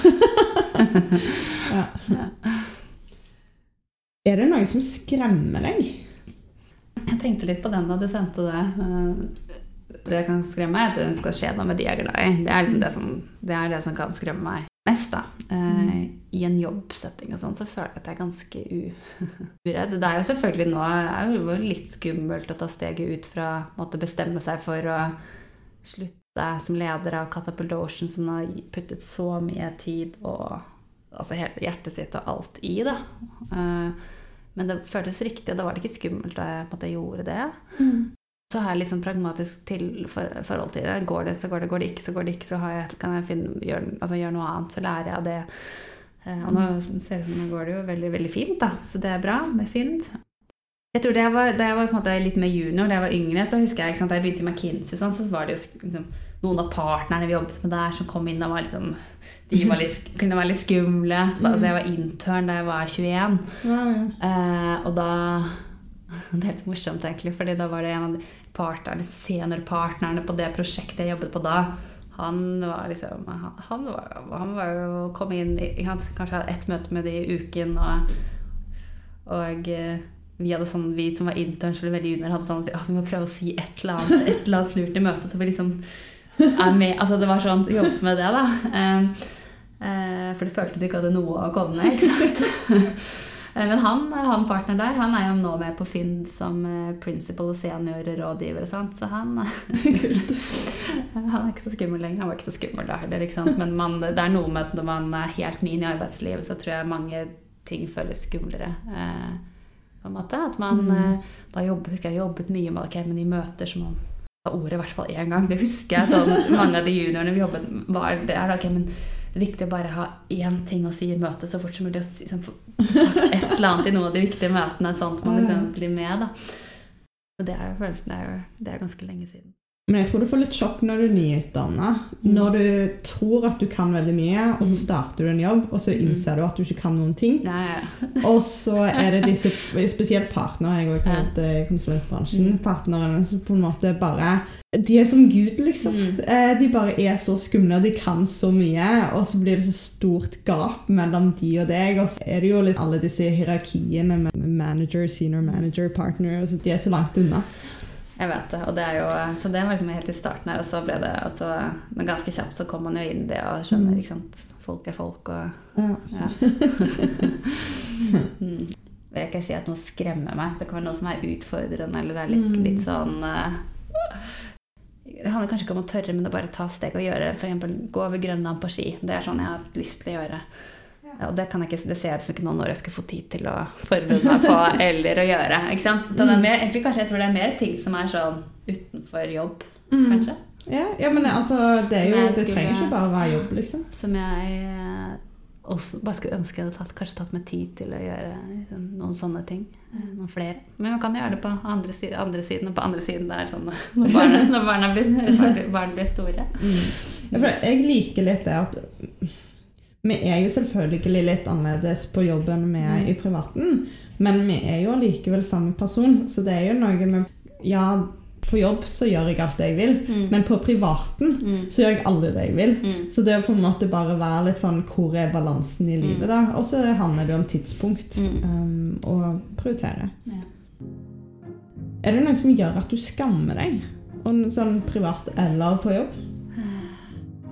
A: ja.
B: Ja.
A: Er det noe som skremmer deg?
B: Jeg tenkte litt på den da du sendte det. Eh, Det kan skremme meg, at det skal skje noe med de jeg er glad i. Det er liksom det som, det er det som kan skremme meg mest. da. Eh, I en jobbsetting og sånn, så føler jeg at jeg er ganske uredd. Det er jo selvfølgelig nå er jo litt skummelt å ta steget ut fra å bestemme seg for å slutte som leder av Catapult Ocean, som har puttet så mye tid og altså hjertet sitt og alt i. da. Eh, men det føltes riktig, og da var det ikke skummelt da jeg på gjorde det. Så har jeg litt sånn pragmatisk til for, forhold til det. Går det, så går det. Går det ikke, så går det ikke. Så har jeg, kan jeg finne, gjøre, altså gjøre noe annet. Så lærer jeg av det. Eh, og nå ser det ut som nå går det jo veldig, veldig fint, da. Så det er bra med fynd. Jeg tror det jeg var, Da jeg var måte litt mer junior, da jeg var yngre, så husker jeg da jeg begynte i McKinsey, sånn, så var det jo liksom, noen av partnerne vi jobbet med der, som kom inn og var liksom De var litt, kunne være litt skumle. Da, altså, jeg var intern da jeg var 21.
A: Ja, ja.
B: Eh, og da Det er helt morsomt, egentlig, fordi da var det en av de partnerne, liksom seniorpartnerne på det prosjektet jeg jobbet på da. Han var liksom Han, var, han var jo kom inn Han kanskje hadde ett møte med det i uken, og, og eh, vi sånn, vi som var interns eller veldig junior, hadde sånn at vi, vi må prøve å si et eller annet, et eller annet lurt i møtet, så vi liksom er med Altså det var sånn Jobbe med det, da. Eh, eh, for det følte du ikke hadde noe å komme med, ikke sant? Eh, Men han, han partneren der, han er jo nå med på Finn som eh, principal og seniorrådgiver og sånt, så han Han er ikke så skummel lenger. Han var ikke så skummel da heller, ikke sant. Men man, det er noe med at når man er helt ny inn i arbeidslivet, så tror jeg mange ting føles skumlere. Eh, på en måte. At man mm. da jobbet, jeg jobbet mye med okay, men i møter som om ordet i hvert fall én gang. Det husker jeg sånn mange av de juniorene vi jobbet var der. er da, ok, men det er viktig å bare ha én ting å si i møtet så fort som mulig. Og liksom, sagt eller annet i noen av de viktige møtene, sånn at man liksom blir med. da. Og det er jo følelsen, det er jo det er ganske lenge siden.
A: Men jeg tror du får litt sjokk når du er nyutdanna.
B: Mm.
A: Når du tror at du kan veldig mye, og så
B: Mm.
A: starter du en jobb, og så
B: Mm.
A: innser du at du ikke kan noen ting. Og så er det disse, spesielt partnere, jeg òg i konsulentbransjen, partnerne som på en måte bare De er som Gud, liksom. Eh, De bare er så skumle, de kan så mye, og så blir det så stort gap mellom de og deg. Og så er det jo litt alle disse hierarkiene med manager, senior manager, partner, og så de er så langt unna.
B: Jeg vet det. og det er jo, Så det var liksom helt i starten her, og så ble det altså, Men ganske kjapt så kom man jo inn i det og skjønner, ikke sant. Folk er folk, og
A: Ja.
B: mm. Jeg kan ikke si at noe skremmer meg. Det kan være noe som er utfordrende, eller det er litt,
A: Mm.
B: litt sånn eh, Det handler kanskje ikke om å tørre, men å bare ta steg og gjøre det. F.eks. gå over Grønland på ski. Det er sånn jeg har hatt lyst til å gjøre. Ja, Og det, ikke, det ser jeg liksom ikke nå når jeg skal få tid til å forberede meg på eller å gjøre. Ikke sant? Så det er mer, egentlig kanskje jeg tror det er mer ting som er sånn utenfor jobb,
A: Mm.
B: kanskje.
A: Ja, ja, men altså, det, jo, det
B: skulle-
A: trenger ikke bare å være jobb, liksom.
B: Som jeg eh, også bare skulle ønske jeg hadde tatt, kanskje tatt meg tid til å gjøre liksom, noen sånne ting. Eh, Noen flere. Men man kan gjøre det på andre siden, andre siden og på andre siden. Det er sånn når barna, når barna, blir, barna, blir store.
A: Ja, for jeg liker litt det at Vi er jo selvfølgelig litt annerledes på jobb enn vi er i privaten, men vi er jo allikevel samme person, så det er jo noe med Ja, på jobb så gjør jeg alt det jeg vil,
B: Mm.
A: men på privaten
B: Mm.
A: så gjør jeg aldri det jeg vil.
B: Mm.
A: Så det å på en måte bare være litt sånn Hvor er balansen i livet, da? Og så handler det om tidspunkt
B: Mm.
A: um, og prioritere.
B: Ja.
A: Er det noe som gjør at du skammer deg? Om sånn privat eller på jobb?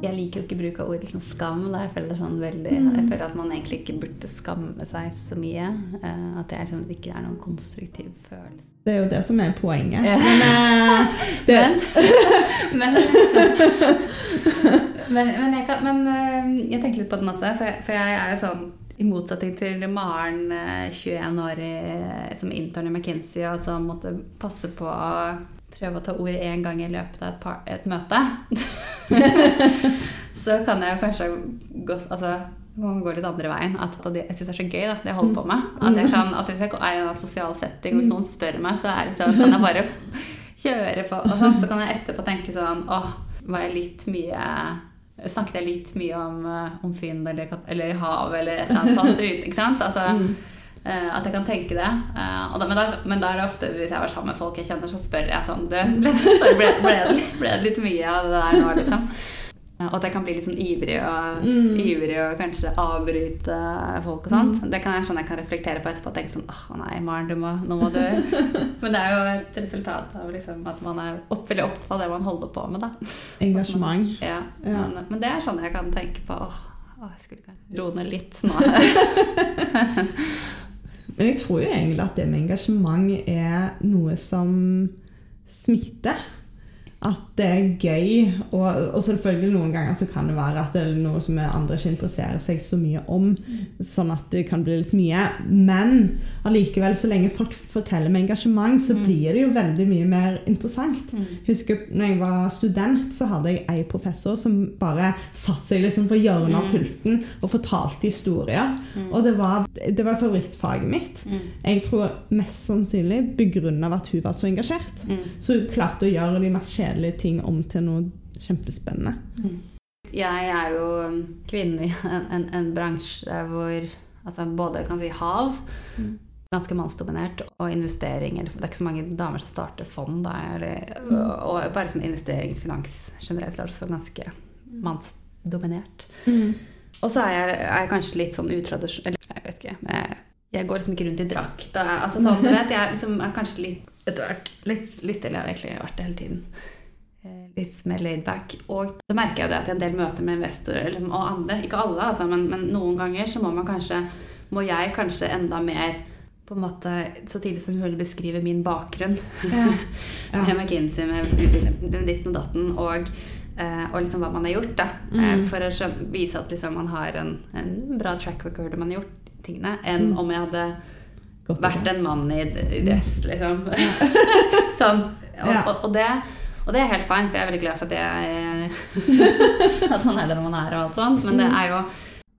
B: Jeg liker jo ikke bruk av ord liksom skam. Da. Jeg, føler sånn veldig,
A: Mm.
B: jeg føler at man egentlig ikke burde skamme seg så mye. Uh, at det liksom, ikke er noen konstruktiv følelse.
A: Det er jo det som er poenget.
B: Ja.
A: Men, uh,
B: Men, men, men, men, jeg kan, men uh, jeg tenker litt på den også, for jeg, for jeg er jo sånn i motsetning til Maren, eh, 21 år i, som intern i McKinsey, og som måtte passe på prøve å ta ordet én gang i løpet av et, par, et møte, så kan jeg kanskje gå, altså, gå litt andre veien. At det, jeg syns det er så gøy, da, det jeg holder på med. At, jeg kan, at hvis jeg er i en sosial setting, og hvis noen spør meg, så er det sånn, kan jeg bare kjøre på. Og sånn, så kan jeg etterpå tenke sånn Åh, var jeg litt mye Snakket jeg litt mye om, eh, om Fyn eller, eller hav eller et eller annet sånt? Ikke sant? Altså, eh, at jeg kan tenke det. Eh, og da, men, da, men da er det ofte, hvis jeg har vært sammen med folk jeg kjenner, så spør jeg sånn du, ble, ble, ble, ble det litt mye av det der nå, liksom? Eh, Og at jeg kan bli litt sånn ivrig og,
A: Mm.
B: ivrig og kanskje avbryte folk og sånt. Det kan jeg sånn jeg kan reflektere på etterpå og tenke sånn åh nei, Maren, du må, nå må du Men det er jo et resultat av liksom at man er opp, veldig opptatt av det man holder på med, da.
A: engasjement.
B: Ja,
A: Ja.
B: Men, men det er sånn jeg kan tenke på åh, åh, jeg skulle kanskje roe ned litt nå.
A: Men jeg tror jo egentlig at det med engasjement er noe som smitter. At det er gøy. Og, og selvfølgelig noen ganger så kan det være at det er noe som andre ikke interesserer seg så mye om. Sånn at det kan bli litt mye. Men allikevel, så lenge folk forteller med engasjement, så
B: Mm.
A: blir det jo veldig mye mer interessant.
B: Mm.
A: Husker når jeg var student, så hadde jeg ei professor som bare satte seg liksom på hjørnet av
B: Mm.
A: pulten og fortalte historier.
B: Mm.
A: Og det var, det var favorittfaget mitt.
B: Mm.
A: Jeg tror mest sannsynlig begrunna av at hun var så engasjert.
B: Mm.
A: Så hun klarte å gjøre de mest kjedelige ting om til noe kjempespennende.
B: Jeg er jo um, kvinne i en, en, en bransje hvor altså både kan si hav,
A: Mm.
B: ganske mannsdominert, og investering Det er ikke så mange damer som starter fond, da, eller,
A: Mm.
B: og, og bare som investeringsfinans generelt så er det også ganske mannsdominert. Og så er jeg, er jeg kanskje litt sånn utradisjonell Eller jeg vet ikke. Jeg, jeg går liksom ikke rundt i drakt. Altså sånn, du vet, jeg liksom er kanskje litt etter hvert litt, litt Eller jeg har egentlig vært det hele tiden. Eh, Litt mer laid back. Og så merker jeg jo det at i en del møter med investorer og andre, ikke alle, altså, men, men noen ganger så må man kanskje Må jeg kanskje enda mer på en måte, Så tidlig som mulig beskrive min bakgrunn
A: Ja. Ja.
B: med McKinsey med, med ditten og datten, og, eh, og liksom hva man har gjort. da, eh,
A: Mm.
B: For å skjøn- vise at liksom man har en, en bra track record man har gjort tingene, enn
A: Mm.
B: om jeg hadde
A: Godt
B: vært en mann i, i dress, liksom. sånn. Og,
A: Ja.
B: og, og, det, og det er helt fint, for jeg er veldig glad for at, jeg, at man er den man er, og alt sånt. Men det
A: Mm.
B: er jo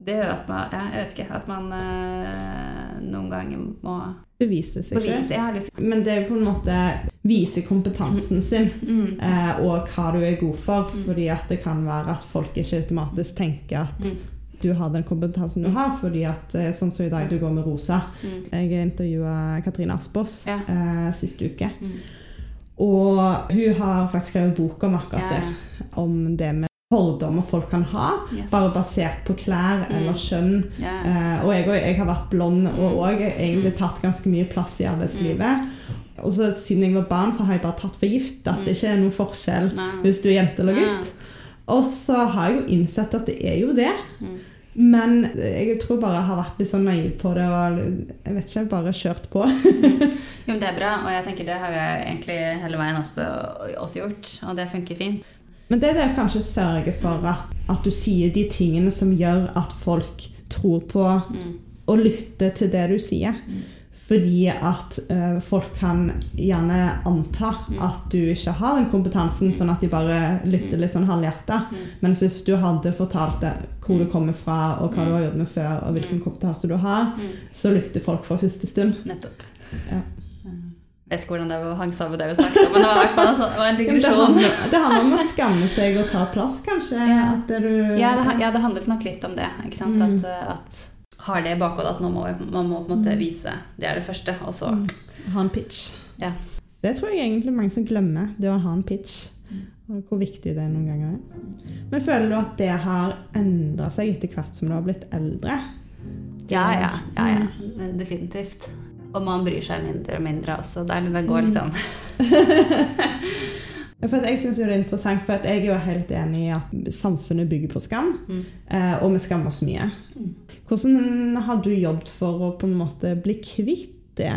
B: det gjør at man ja, Jeg vet ikke. At man eh, noen ganger må
A: Bevise seg
B: sjøl.
A: Men det er på en måte vise kompetansen sin.
B: mm.
A: eh, og hva du er god for.
B: Mm.
A: Fordi at det kan være at folk ikke automatisk tenker at
B: Mm.
A: du har den kompetansen du har. Fordi at eh, sånn som i dag, du går med rosa.
B: Mm.
A: Jeg intervjua Katrine Aspås
B: Ja.
A: eh, siste uke.
B: Mm.
A: Og hun har faktisk skrevet bok om akkurat
B: Ja,
A: det. Om det med fordommer folk kan ha.
B: Yes.
A: Bare basert på klær
B: Mm.
A: eller kjønn.
B: Yeah.
A: Eh, og jeg, jeg har vært blond og
B: Mm.
A: òg egentlig tatt ganske mye plass i arbeidslivet. Og så siden jeg var barn, så har jeg bare tatt for gift at
B: Mm.
A: det ikke er noen forskjell
B: Nei.
A: hvis du er jente eller gutt. Og så har jeg jo innsett at det er jo det.
B: Mm.
A: Men jeg tror bare jeg har vært litt sånn naiv på det og jeg vet ikke, bare kjørt på.
B: Jo, men Det er bra, og jeg tenker det har jeg egentlig hele veien også, også gjort. Og det funker fint.
A: Men det er det å kanskje sørge for at, at du sier de tingene som gjør at folk tror på
B: Mm.
A: og lytter til det du sier.
B: Mm.
A: Fordi at eh, folk kan gjerne anta
B: Mm.
A: at du ikke har den kompetansen, sånn at de bare lytter litt sånn halvhjerta. Men hvis du hadde fortalt det, hvor du
B: Mm.
A: kommer fra, og hva du har gjort med før, og hvilken
B: Mm.
A: kompetanse du har,
B: Mm.
A: så lytter folk fra første stund.
B: Nettopp.
A: Ja.
B: Jeg Vet ikke hvordan det hang sammen med det vi snakket om, men det var i hvert fall en, sånn, en
A: Det
B: digresjon.
A: handler, det handler om å skamme seg og ta plass, kanskje.
B: Ja.
A: Du
B: Ja, det, ja, det handlet nok litt om det. Ikke?
A: Mm.
B: At, eh, at har det i bakhodet at nå må man må på en måte
A: Mm.
B: vise. Det er det første. Og så
A: Mm. ha en pitch.
B: Ja.
A: Det tror jeg egentlig mange som glemmer, det å ha en pitch.
B: Mm.
A: Og hvor viktig det er noen ganger. Men føler du at det har endra seg etter hvert som du har blitt eldre?
B: Ja, ja. ja, ja. Definitivt. Og man bryr seg mindre og mindre også. Det, er, det går liksom
A: For jeg jo det er interessant, for jeg er jo helt enig i at samfunnet bygger på skam.
B: Mm.
A: eh, Og vi skammer oss mye.
B: Mm.
A: Hvordan har du jobbet for å på en måte bli kvitt det?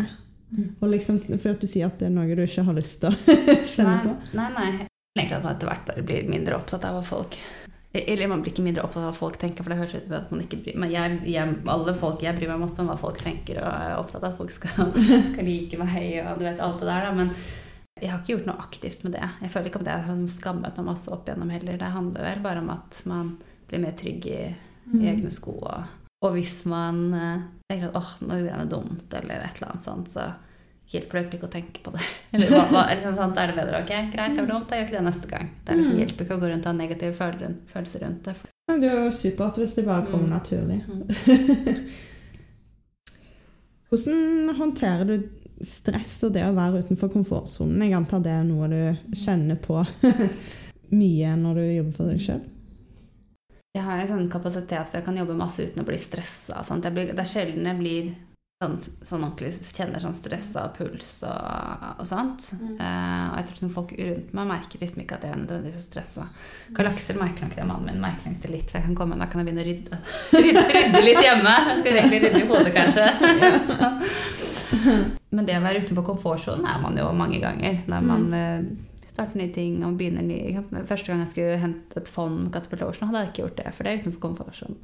B: Mm.
A: Og liksom, for at du sier at det er noe du ikke har lyst til å kjenne på.
B: Nei, nei. nei. Egentlig at man etter hvert bare blir mindre opptatt av hva folk Eller man blir ikke mindre opptatt av hva folk tenker, for det høres ut som at man ikke bryr Men jeg, jeg, alle folk, jeg bryr meg masse om hva folk tenker, og er opptatt av at folk skal, skal like meg, og du vet alt det der, da. Men jeg har ikke gjort noe aktivt med det. Jeg føler ikke om det jeg har skammet meg masse opp igjennom heller. Det handler vel bare om at man blir mer trygg i,
A: Mm.
B: i egne sko. Og, og hvis man eh, tenker at åh, nå gjorde jeg noe dumt, eller et eller annet sånt, så hjelper det egentlig ikke å tenke på det. Eller hva, hva, er, det sånn, sant? er det bedre? Ok, greit, det var dumt, jeg gjør ikke det neste gang. Det er liksom,
A: Mm.
B: hjelper ikke å gå rundt og ha negative følelser, følelser rundt det.
A: Ja, Det er jo supert hvis det bare kommer
B: Mm.
A: naturlig.
B: Mm.
A: Hvordan håndterer du stress og det å være utenfor komfortsonen? Jeg antar det er noe du kjenner på mye når du jobber for deg sjøl.
B: Jeg har en sånn kapasitet for jeg kan jobbe masse uten å bli stressa. Det er sjelden jeg blir sånn, sånn ordentlig kjenner sånn stressa puls og, og sånt.
A: Mm.
B: Uh, og jeg tror folk rundt meg merker liksom ikke at jeg er nødvendigvis er stressa. Karl Aksel merker nok det, mannen min merker nok det litt, for jeg kan komme, da kan jeg begynne å rydde, rydde, rydde litt hjemme. Jeg skal egentlig rydde i hodet, kanskje. Så. Men det å være utenfor komfortsonen er man jo mange ganger. Når man eh, starter nye ting og begynner nye? Første gang jeg skulle hente et fond med Ocean, hadde jeg ikke gjort det, for det er utenfor komfortsonen.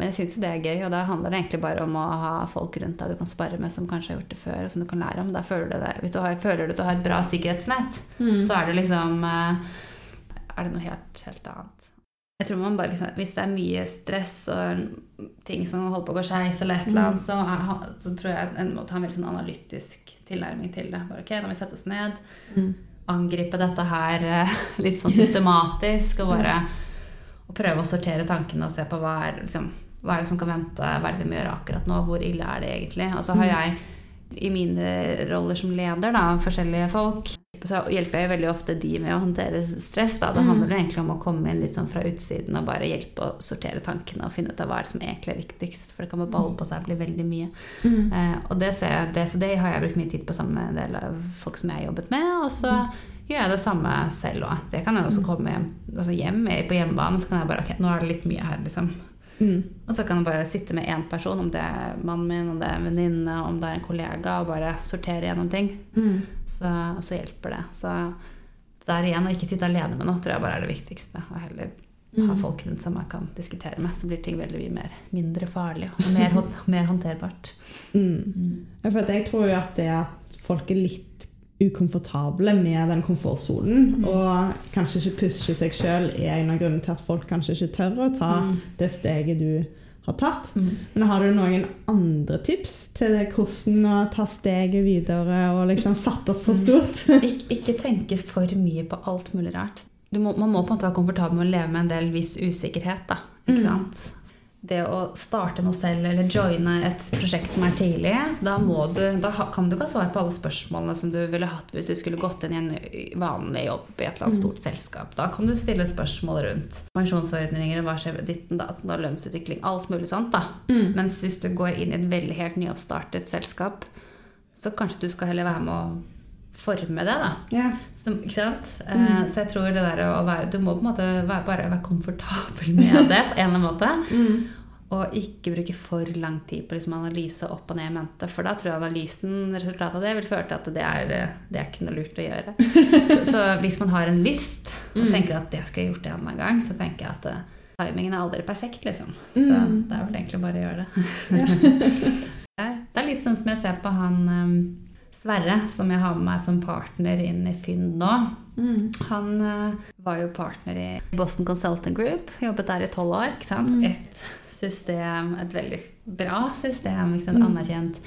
B: Men jeg syns det er gøy, og da handler det egentlig bare om å ha folk rundt deg du kan spare med, som kanskje har gjort det før, og som du kan lære om. Da føler du det. Hvis du har, føler du at du har et bra sikkerhetsnett,
A: Mm.
B: så er det liksom eh, Er det noe helt, helt annet. Jeg tror man bare Hvis det er mye stress og ting som holder på å gå skeis, eller et eller annet, så, er, så tror jeg en må ta en veldig sånn analytisk tilnærming til det. Bare ok, nå må vi sette oss ned,
A: Mm.
B: angripe dette her eh, litt sånn systematisk, og bare og prøve å sortere tankene og se på hva er, liksom, hva er det som kan vente, hva er det vi må gjøre akkurat nå, hvor ille er det egentlig. Og så har jeg i mine roller som leder, da, forskjellige folk, så hjelper jeg veldig ofte de med å håndtere stress. Da. Det
A: Mm.
B: handler egentlig om å komme inn litt sånn fra utsiden og bare hjelpe å sortere tankene og finne ut av hva som egentlig er viktigst. For det kan bare balle på seg og bli veldig mye.
A: Mm.
B: Eh, og det, ser jeg, det, så det har jeg brukt mye tid på sammen med en del av folk som jeg har jobbet med. Og så gjør jeg det samme selv òg. Det kan jeg også komme hjem, altså hjem på hjemmebane, så kan jeg bare Ok, nå er det litt mye her, liksom.
A: Mm.
B: Og så kan du bare sitte med én person, om det er mannen min, om det er en venninne, om det er en kollega, og bare sortere gjennom ting.
A: Mm.
B: Så, så hjelper det. Så der igjen, å ikke sitte alene med noe, tror jeg bare er det viktigste. Og heller ha
A: Mm.
B: folk rundt seg man kan diskutere med, så blir ting veldig mye mer, mindre farlig og mer, mer håndterbart.
A: Mm. Ja, for jeg tror jo at det at folk er litt ukomfortable med den komfortsonen,
B: Mm.
A: og kanskje ikke pushe seg sjøl, er en av grunnene til at folk kanskje ikke tør å ta
B: Mm.
A: det steget du har tatt.
B: Mm.
A: Men har du noen andre tips til det, hvordan å ta steget videre og liksom satse så stort?
B: Ik ikke tenke for mye på alt mulig rart. Du må, man må på en måte være komfortabel med å leve med en del viss usikkerhet. da, ikke
A: Mm.
B: sant? Det å starte noe selv eller joine et prosjekt som er tidlig, da, må du, da kan du ikke ha svar på alle spørsmålene som du ville hatt hvis du skulle gått inn i en vanlig jobb i et eller annet stort selskap. Da kan du stille spørsmål rundt pensjonsordninger, hva skjer med ditten, datten og lønnsutvikling, alt mulig sånt. da.
A: Mm.
B: Mens hvis du går inn i et veldig helt nyoppstartet selskap, så kanskje du skal heller være med å forme det, da.
A: Yeah.
B: Så, ikke sant? Eh, så jeg tror det der å være Du må på en måte være, bare være komfortabel med det på en eller annen måte.
A: Mm.
B: Og ikke bruke for lang tid på liksom analyse opp og ned i mente. For da tror jeg analysen, resultatet av det, vil føre til at det er, eh, det er ikke noe lurt å gjøre. Så, så hvis man har en lyst og tenker at det skal jeg gjort en eller annen gang, så tenker jeg at eh, timingen er aldri perfekt, liksom. Så
A: Mm.
B: det er vel egentlig bare å gjøre det. Det er litt sånn som jeg ser på han Sverre, som jeg har med meg som partner inn i Fynd nå.
A: Mm.
B: Han uh, var jo partner i Boston Consulting Group. Jobbet der i tolv år. ikke sant?
A: Mm.
B: Et system, et veldig bra system. ikke sant?
A: Mm.
B: Anerkjent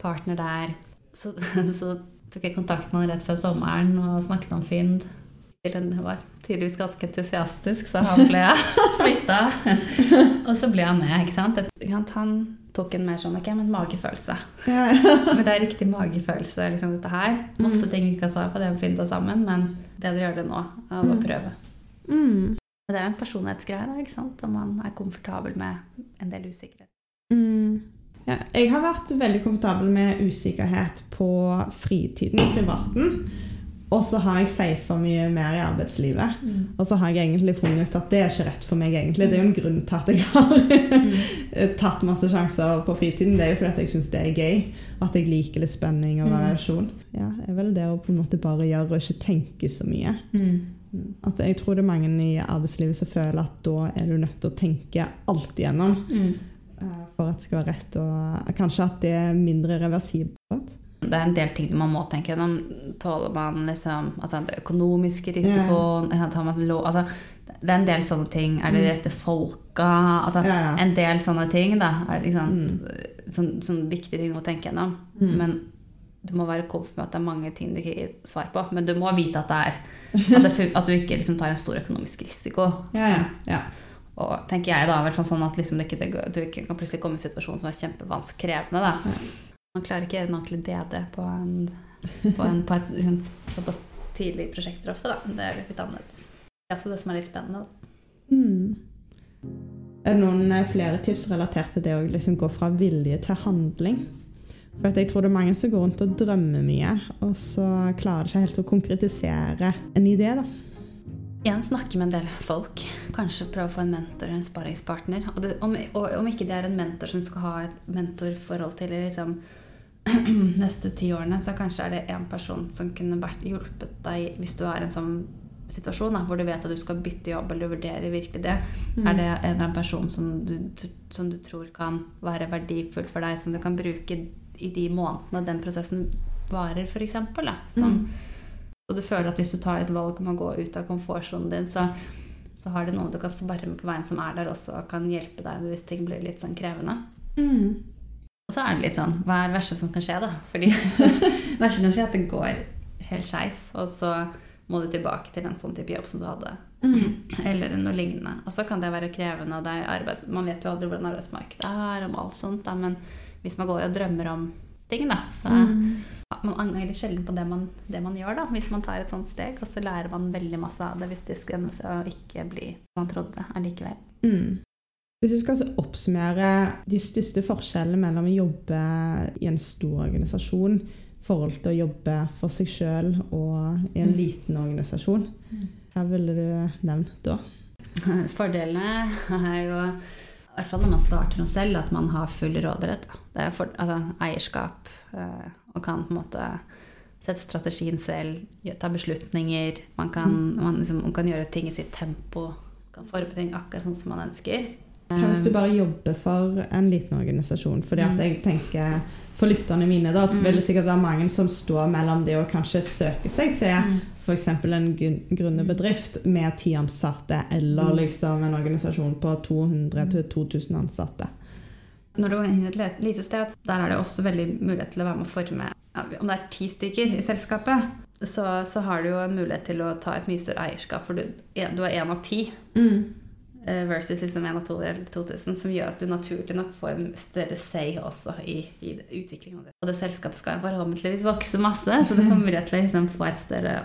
B: partner der. Så, så tok jeg kontakt med han rett før sommeren og snakket om Fynd. Han var tydeligvis ganske entusiastisk, så han ble smitta. Og så ble han med. ikke sant? Han tok en mer sånn ok, men magefølelse.
A: Ja.
B: Men det er riktig magefølelse, liksom dette her. Masse
A: Mm.
B: ting vi ikke har svar på, det må vi finne oss sammen, men bedre gjøre det nå av å
A: Mm.
B: prøve.
A: Mm.
B: Men det er jo en personlighetsgreie, da, ikke sant? Om man er komfortabel med en del usikkerhet.
A: Mm. Ja, jeg har vært veldig komfortabel med usikkerhet på fritiden privaten. Og så har jeg safa mye mer i arbeidslivet. Og så har jeg egentlig funnet ut at det er ikke rett for meg, egentlig. Det er jo en grunn til at jeg har tatt masse sjanser på fritiden. Det er jo fordi at jeg syns det er gøy. og At jeg liker litt spenning og
B: Mm.
A: variasjon. Ja, det er vel det å på en måte bare gjøre og ikke tenke så mye.
B: Mm.
A: Mm. At jeg tror det er mange i arbeidslivet som føler at da er du nødt til å tenke alt igjennom
B: Mm.
A: eh, for at det skal være rett, og kanskje at det er mindre reversibelt.
B: Det er en del ting man må tenke gjennom. Tåler man liksom altså den økonomiske risikoen? Lov, altså, det er en del sånne ting. Er det de rette folka? Altså,
A: ja.
B: En del sånne ting. da, er det, liksom sant?
A: Mm.
B: sån, sånn viktige ting må tenke gjennom.
A: Mm.
B: Men du må være komfortabel med at det er mange ting du ikke gir svar på. Men du må vite at det er At, det, at du ikke liksom tar en stor økonomisk risiko.
A: Ja, ja, ja.
B: Og tenker jeg da, vel sånn at liksom det ikke, det, du ikke kan plutselig komme i en situasjon som er kjempevanskelig krevende. da. Man klarer ikke en ordentlig DD på, en, på, en, på et liksom, såpass tidlig prosjekter ofte. da. Det er litt annerledes. Det er også det som er litt spennende. da.
A: Mm. Er det noen eh, flere tips relatert til det å liksom gå fra vilje til handling? For at jeg tror det er mange som går rundt og drømmer mye, og så klarer de ikke helt å konkretisere en idé. da.
B: Igjen snakke med en del folk. Kanskje prøve å få en mentor eller en sparringspartner. Og, det, om, og om ikke det er en mentor som skal ha et mentorforhold til eller liksom, neste ti årene, så kanskje er det en person som kunne vært hjulpet deg hvis du er i en sånn situasjon da, hvor du vet at du skal bytte jobb eller vurdere virkelig det.
A: Mm.
B: Er det en eller annen person som du, som du tror kan være verdifull for deg, som du kan bruke i de månedene den prosessen varer, f.eks.? Som, og du føler at hvis du tar et valg om å gå ut av komfortsonen din, så, så har det noen du kan være med på veien som er der også, og kan hjelpe deg hvis ting blir litt sånn krevende.
A: Mm.
B: Og så er det litt sånn Hva er det verste som kan skje, da? Fordi det verste kan skje at det går helt skeis, og så må du tilbake til en sånn type jobb som du hadde. Eller noe lignende. Og så kan det være krevende. Det er arbeids man vet jo aldri hvordan arbeidsmarkedet er, om alt sånt. Da. Men hvis man går og drømmer om ting, da, så ja, man angrer sjelden på det man, det man gjør. da, Hvis man tar et sånt steg. Og så lærer man veldig masse av det hvis det skulle ende seg å ikke bli som man trodde allikevel.
A: Mm. Hvis du skal altså oppsummere de største forskjellene mellom å jobbe i en stor organisasjon i forhold til å jobbe for seg sjøl og i en
B: Mm.
A: liten organisasjon, hva ville du nevnt da?
B: Fordelene er jo, i hvert fall når man starter noe selv, at man har full råderett. Det er for, altså, eierskap eh, og kan på en måte sette strategien selv, ta beslutninger. Man kan, man liksom, man kan gjøre ting i sitt tempo. Kan forberede ting akkurat sånn som man ønsker.
A: Hva hvis du bare jobber for en liten organisasjon? Fordi at
B: Mm.
A: jeg tenker For lytterne mine da, så vil det sikkert være mange som står mellom det å kanskje søke seg til
B: Mm.
A: f.eks. en gründerbedrift med ti ansatte, eller
B: Mm.
A: liksom en organisasjon på 200-2000 ansatte.
B: Når du går inn i et lite sted, der er det også veldig mulighet til å være med å forme Om det er ti stykker i selskapet, så, så har du jo en mulighet til å ta et mye større eierskap, for du, du er én av ti. eh, Versus liksom en av to eller 2000, som gjør at du naturlig nok får en større say også i, i utviklingen av det. Og det selskapet skal forhåpentligvis vokse masse, så du får mulighet til å liksom få et større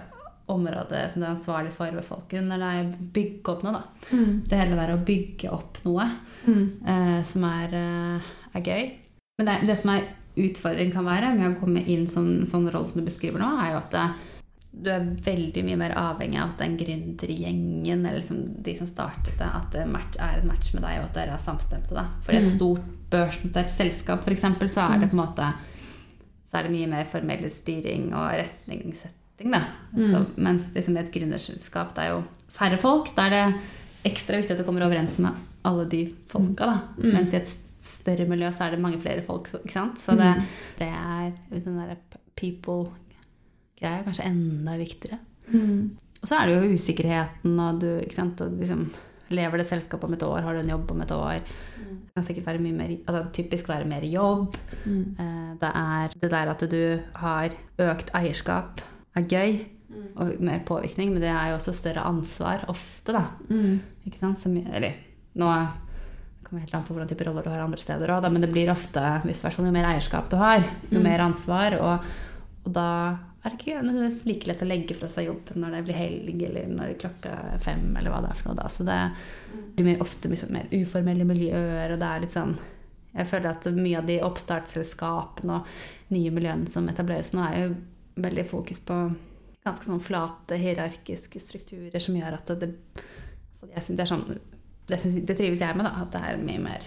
B: område som du er ansvarlig for ved folk under deg. Bygge opp noe, da. Det hele der å bygge opp noe eh, som er, eh, er gøy. Men det, det som er utfordringen kan være med å komme inn som sånn rolle som du beskriver nå, er jo at det, du er veldig mye mer avhengig av at den gründergjengen, eller liksom de som startet det, at det match, er en match med deg, og at dere er samstemte. Da. For i et
A: Mm.
B: stort børsnotert selskap, f.eks., så er det på en måte så er det mye mer formell styring og retningssetting. Da. Så, mens liksom et gründerselskap det er jo færre folk. Da er det ekstra viktig at du kommer overens med alle de folka. Da.
A: Mm.
B: Mens i et større miljø så er det mange flere folk. Ikke sant? Så det,
A: Mm.
B: det er den derre people-greia kanskje enda viktigere.
A: Mm.
B: Og så er det jo usikkerheten, og du ikke sant, og liksom, lever det selskapet om et år, har du en jobb om et år. Det kan sikkert være mye mer, altså typisk være mer jobb.
A: Mm.
B: Eh, Det er det der at du har økt eierskap, er gøy, og mer påvirkning, men det er jo også større ansvar ofte, da.
A: Mm.
B: Ikke sant? Som, eller nå kommer helt an på hvordan type roller du har andre steder òg, men det blir ofte, hvis, jo mer eierskap du har, jo
A: Mm.
B: mer ansvar, og, og da er det ikke nødvendigvis like lett å legge fra seg jobben når det blir helg, eller når klokka er fem, eller hva det er for noe da. Så det blir ofte mye mer uformelle miljøer, og det er litt sånn Jeg føler at mye av de oppstartsselskapene og nye miljøene som etableres nå, er jo veldig fokus på ganske sånn flate, hierarkiske strukturer som gjør at det det, sånn, det, det trives jeg med, da. At det er mye mer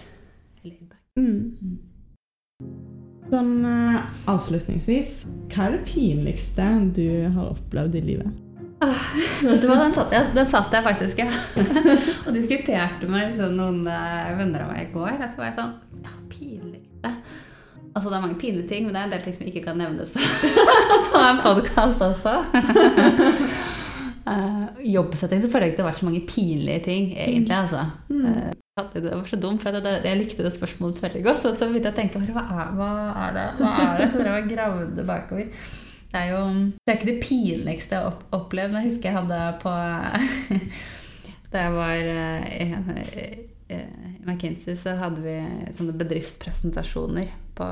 B: laid back.
A: Mm. Sånn eh, avslutningsvis, hva er det pinligste du har opplevd i livet?
B: Vet du hva, den satt jeg, den satt jeg faktisk ja. og diskuterte med liksom, noen eh, venner av meg i går. Og så var jeg sånn Ja, pinligste Altså, det er mange pinlige ting, men det er en del ting som ikke kan nevnes på, på en podkast også. Uh, jobbsetting så føler jeg ikke det har vært så mange pinlige ting, egentlig. altså. Eh, det var så dumt, for det, jeg likte det spørsmålet veldig godt. Og så begynte jeg å tenke hva er, hva er det? Hva er det? Så dere jeg og gravde bakover. Det er jo det er ikke det pinligste jeg har opplevd. Jeg husker jeg hadde på Da jeg var eh, i i McKinsey, så hadde vi sånne bedriftspresentasjoner på,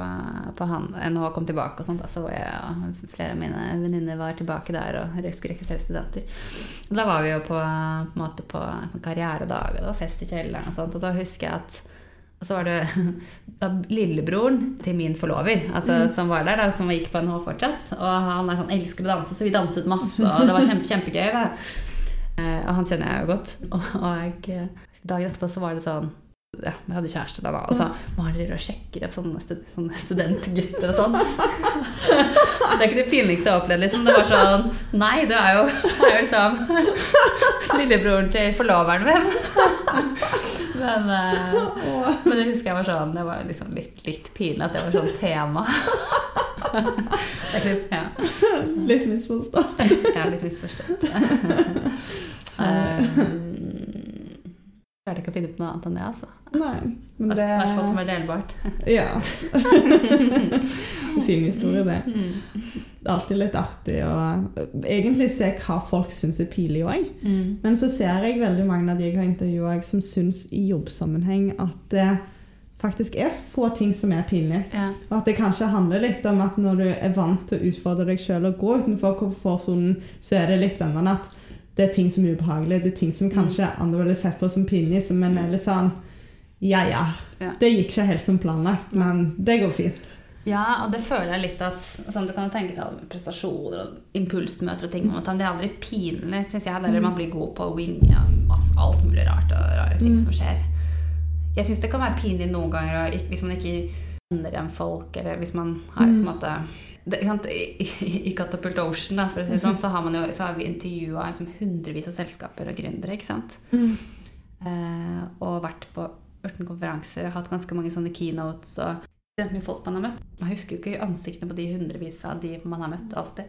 B: på han, NHH kom tilbake og sånt. Så var jeg og flere av mine venninner var tilbake der og skulle rekruttere studenter. Og da var vi jo på, på, en måte på en sånn karrieredag, og det var fest i kjelleren og sånt. Og da husker jeg at og så var det da, lillebroren til min forlover altså, som var der, da, som gikk på NHH fortsatt. Og han er sånn, elsker å danse, så vi danset masse, og det var kjempe, kjempegøy. Da. Eh, og han kjenner jeg jo godt. Og, og dagen etterpå så var det sånn ja, jeg hadde kjæreste da, da og så maler og sjekker opp sånne, stud sånne studentgutter og sånn. det er ikke det pinligste jeg har opplevd. Liksom. Det var sånn Nei, det er jo, det er jo liksom lillebroren til forloveren min. men, uh, men det husker jeg var sånn Det var liksom litt, litt pinlig at det var sånn tema. ikke, ja.
A: Litt misforstått.
B: Ja, litt misforstått. um, klarte ikke å finne på noe annet enn det, altså.
A: Nei, men
B: I
A: det
B: hvert fall som er delbart.
A: Ja. fin historie, det.
B: Mm.
A: Det er alltid litt artig å egentlig se hva folk syns er pinlig òg. Men så ser jeg veldig mange av de jeg har intervjua som syns i jobbsammenheng at det faktisk er få ting som er pinlig.
B: Ja.
A: Og at det kanskje handler litt om at når du er vant til å utfordre deg sjøl og gå utenfor komfortsonen, så er det litt denne at det er ting som er ubehagelig. Det er ting som kanskje andre ville sett på som pinlig, som en er litt sånn ja, ja.
B: Ja.
A: Det gikk ikke helt som planlagt, men det går fint.
B: ja, og det føler jeg litt at sånn, Du kan tenke deg alle prestasjoner og impulsmøter og ting, men det er aldri pinlig, syns jeg. Eller man blir god på å winge masse, alt mulig rart og rare ting som skjer. Jeg syns det kan være pinlig noen ganger hvis man ikke kjenner igjen folk, eller hvis man har på en måte det, I, i, Catapult Ocean da, for å si det sånn, så har, man jo, så har vi intervjua liksom, hundrevis av selskaper og gründere. ikke sant? Eh, og vært på 18 konferanser, hatt ganske mange sånne keynotes og sett mye folk man har møtt. Man husker jo ikke ansiktene på de hundrevis av de man har møtt alltid.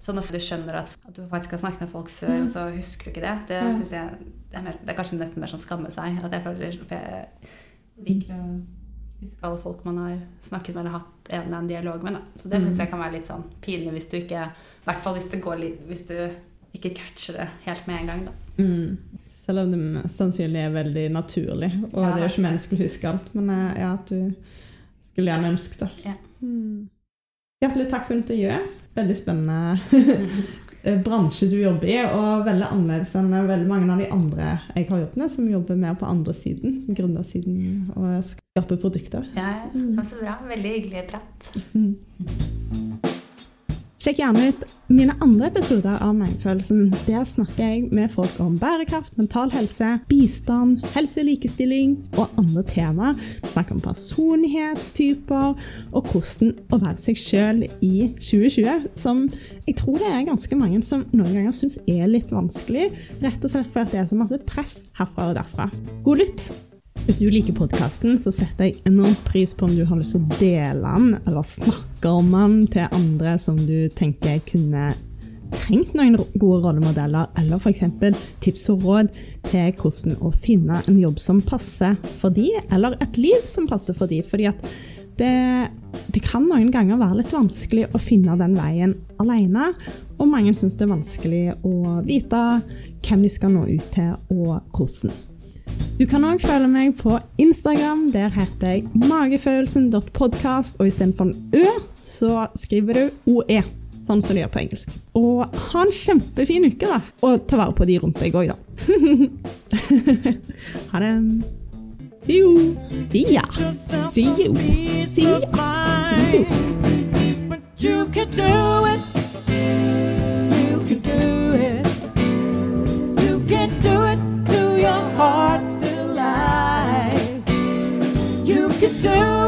B: Så når du skjønner at, at du faktisk har snakket med folk før,
A: Mm.
B: og så husker du ikke det, det synes jeg det er, mer, det er kanskje nesten mer sånn skamme seg. At jeg føler For jeg liker å huske alle folk man har snakket med eller hatt en eller annen dialog med. Da. Så det
A: Mm.
B: syns jeg kan være litt sånn pinlig hvis du ikke I hvert fall hvis det går litt Hvis du ikke catcher det helt med en gang, da.
A: Mm. Selv om det mest sannsynlig er veldig naturlig, og
B: Ja,
A: det er jo ikke menneskelig å huske alt, men eh, ja, at du skulle gjerne ønske det.
B: Ja.
A: Mm. Hjertelig takk for intervjuet. Veldig spennende bransje du jobber i, og veldig annerledes enn veldig mange av de andre jeg har jobbet med, som jobber mer på andre siden, gründersiden, og skaper produkter.
B: Ja, ja. Så bra. Veldig hyggelig prat.
A: Sjekk gjerne ut mine andre episoder av Magefølelsen. Der snakker jeg med folk om bærekraft, mental helse, bistand, helse, likestilling og andre temaer. Vi snakker om personlighetstyper og hvordan å være seg sjøl i 2020, som jeg tror det er ganske mange som noen ganger syns er litt vanskelig, rett og slett fordi det er så masse press herfra og derfra. God lytt! Hvis du liker podkasten, så setter jeg enormt pris på om du har lyst til å dele den, eller snakke om den til andre som du tenker kunne trengt noen gode rollemodeller, eller f.eks. tips og råd til hvordan å finne en jobb som passer for de, eller et liv som passer for de. Fordi at det, det kan noen ganger være litt vanskelig å finne den veien alene, og mange syns det er vanskelig å vite hvem de skal nå ut til, og hvordan. Du kan òg følge meg på Instagram. Der heter jeg magefølelsen.podkast, og istedenfor en Ø, så skriver du OE. Sånn som de gjør på engelsk. Og ha en kjempefin uke, da. Og ta vare på de rundt deg òg, da. ha det. See you. See. See ya. See you.
C: But you can. You heart's still alive. You can do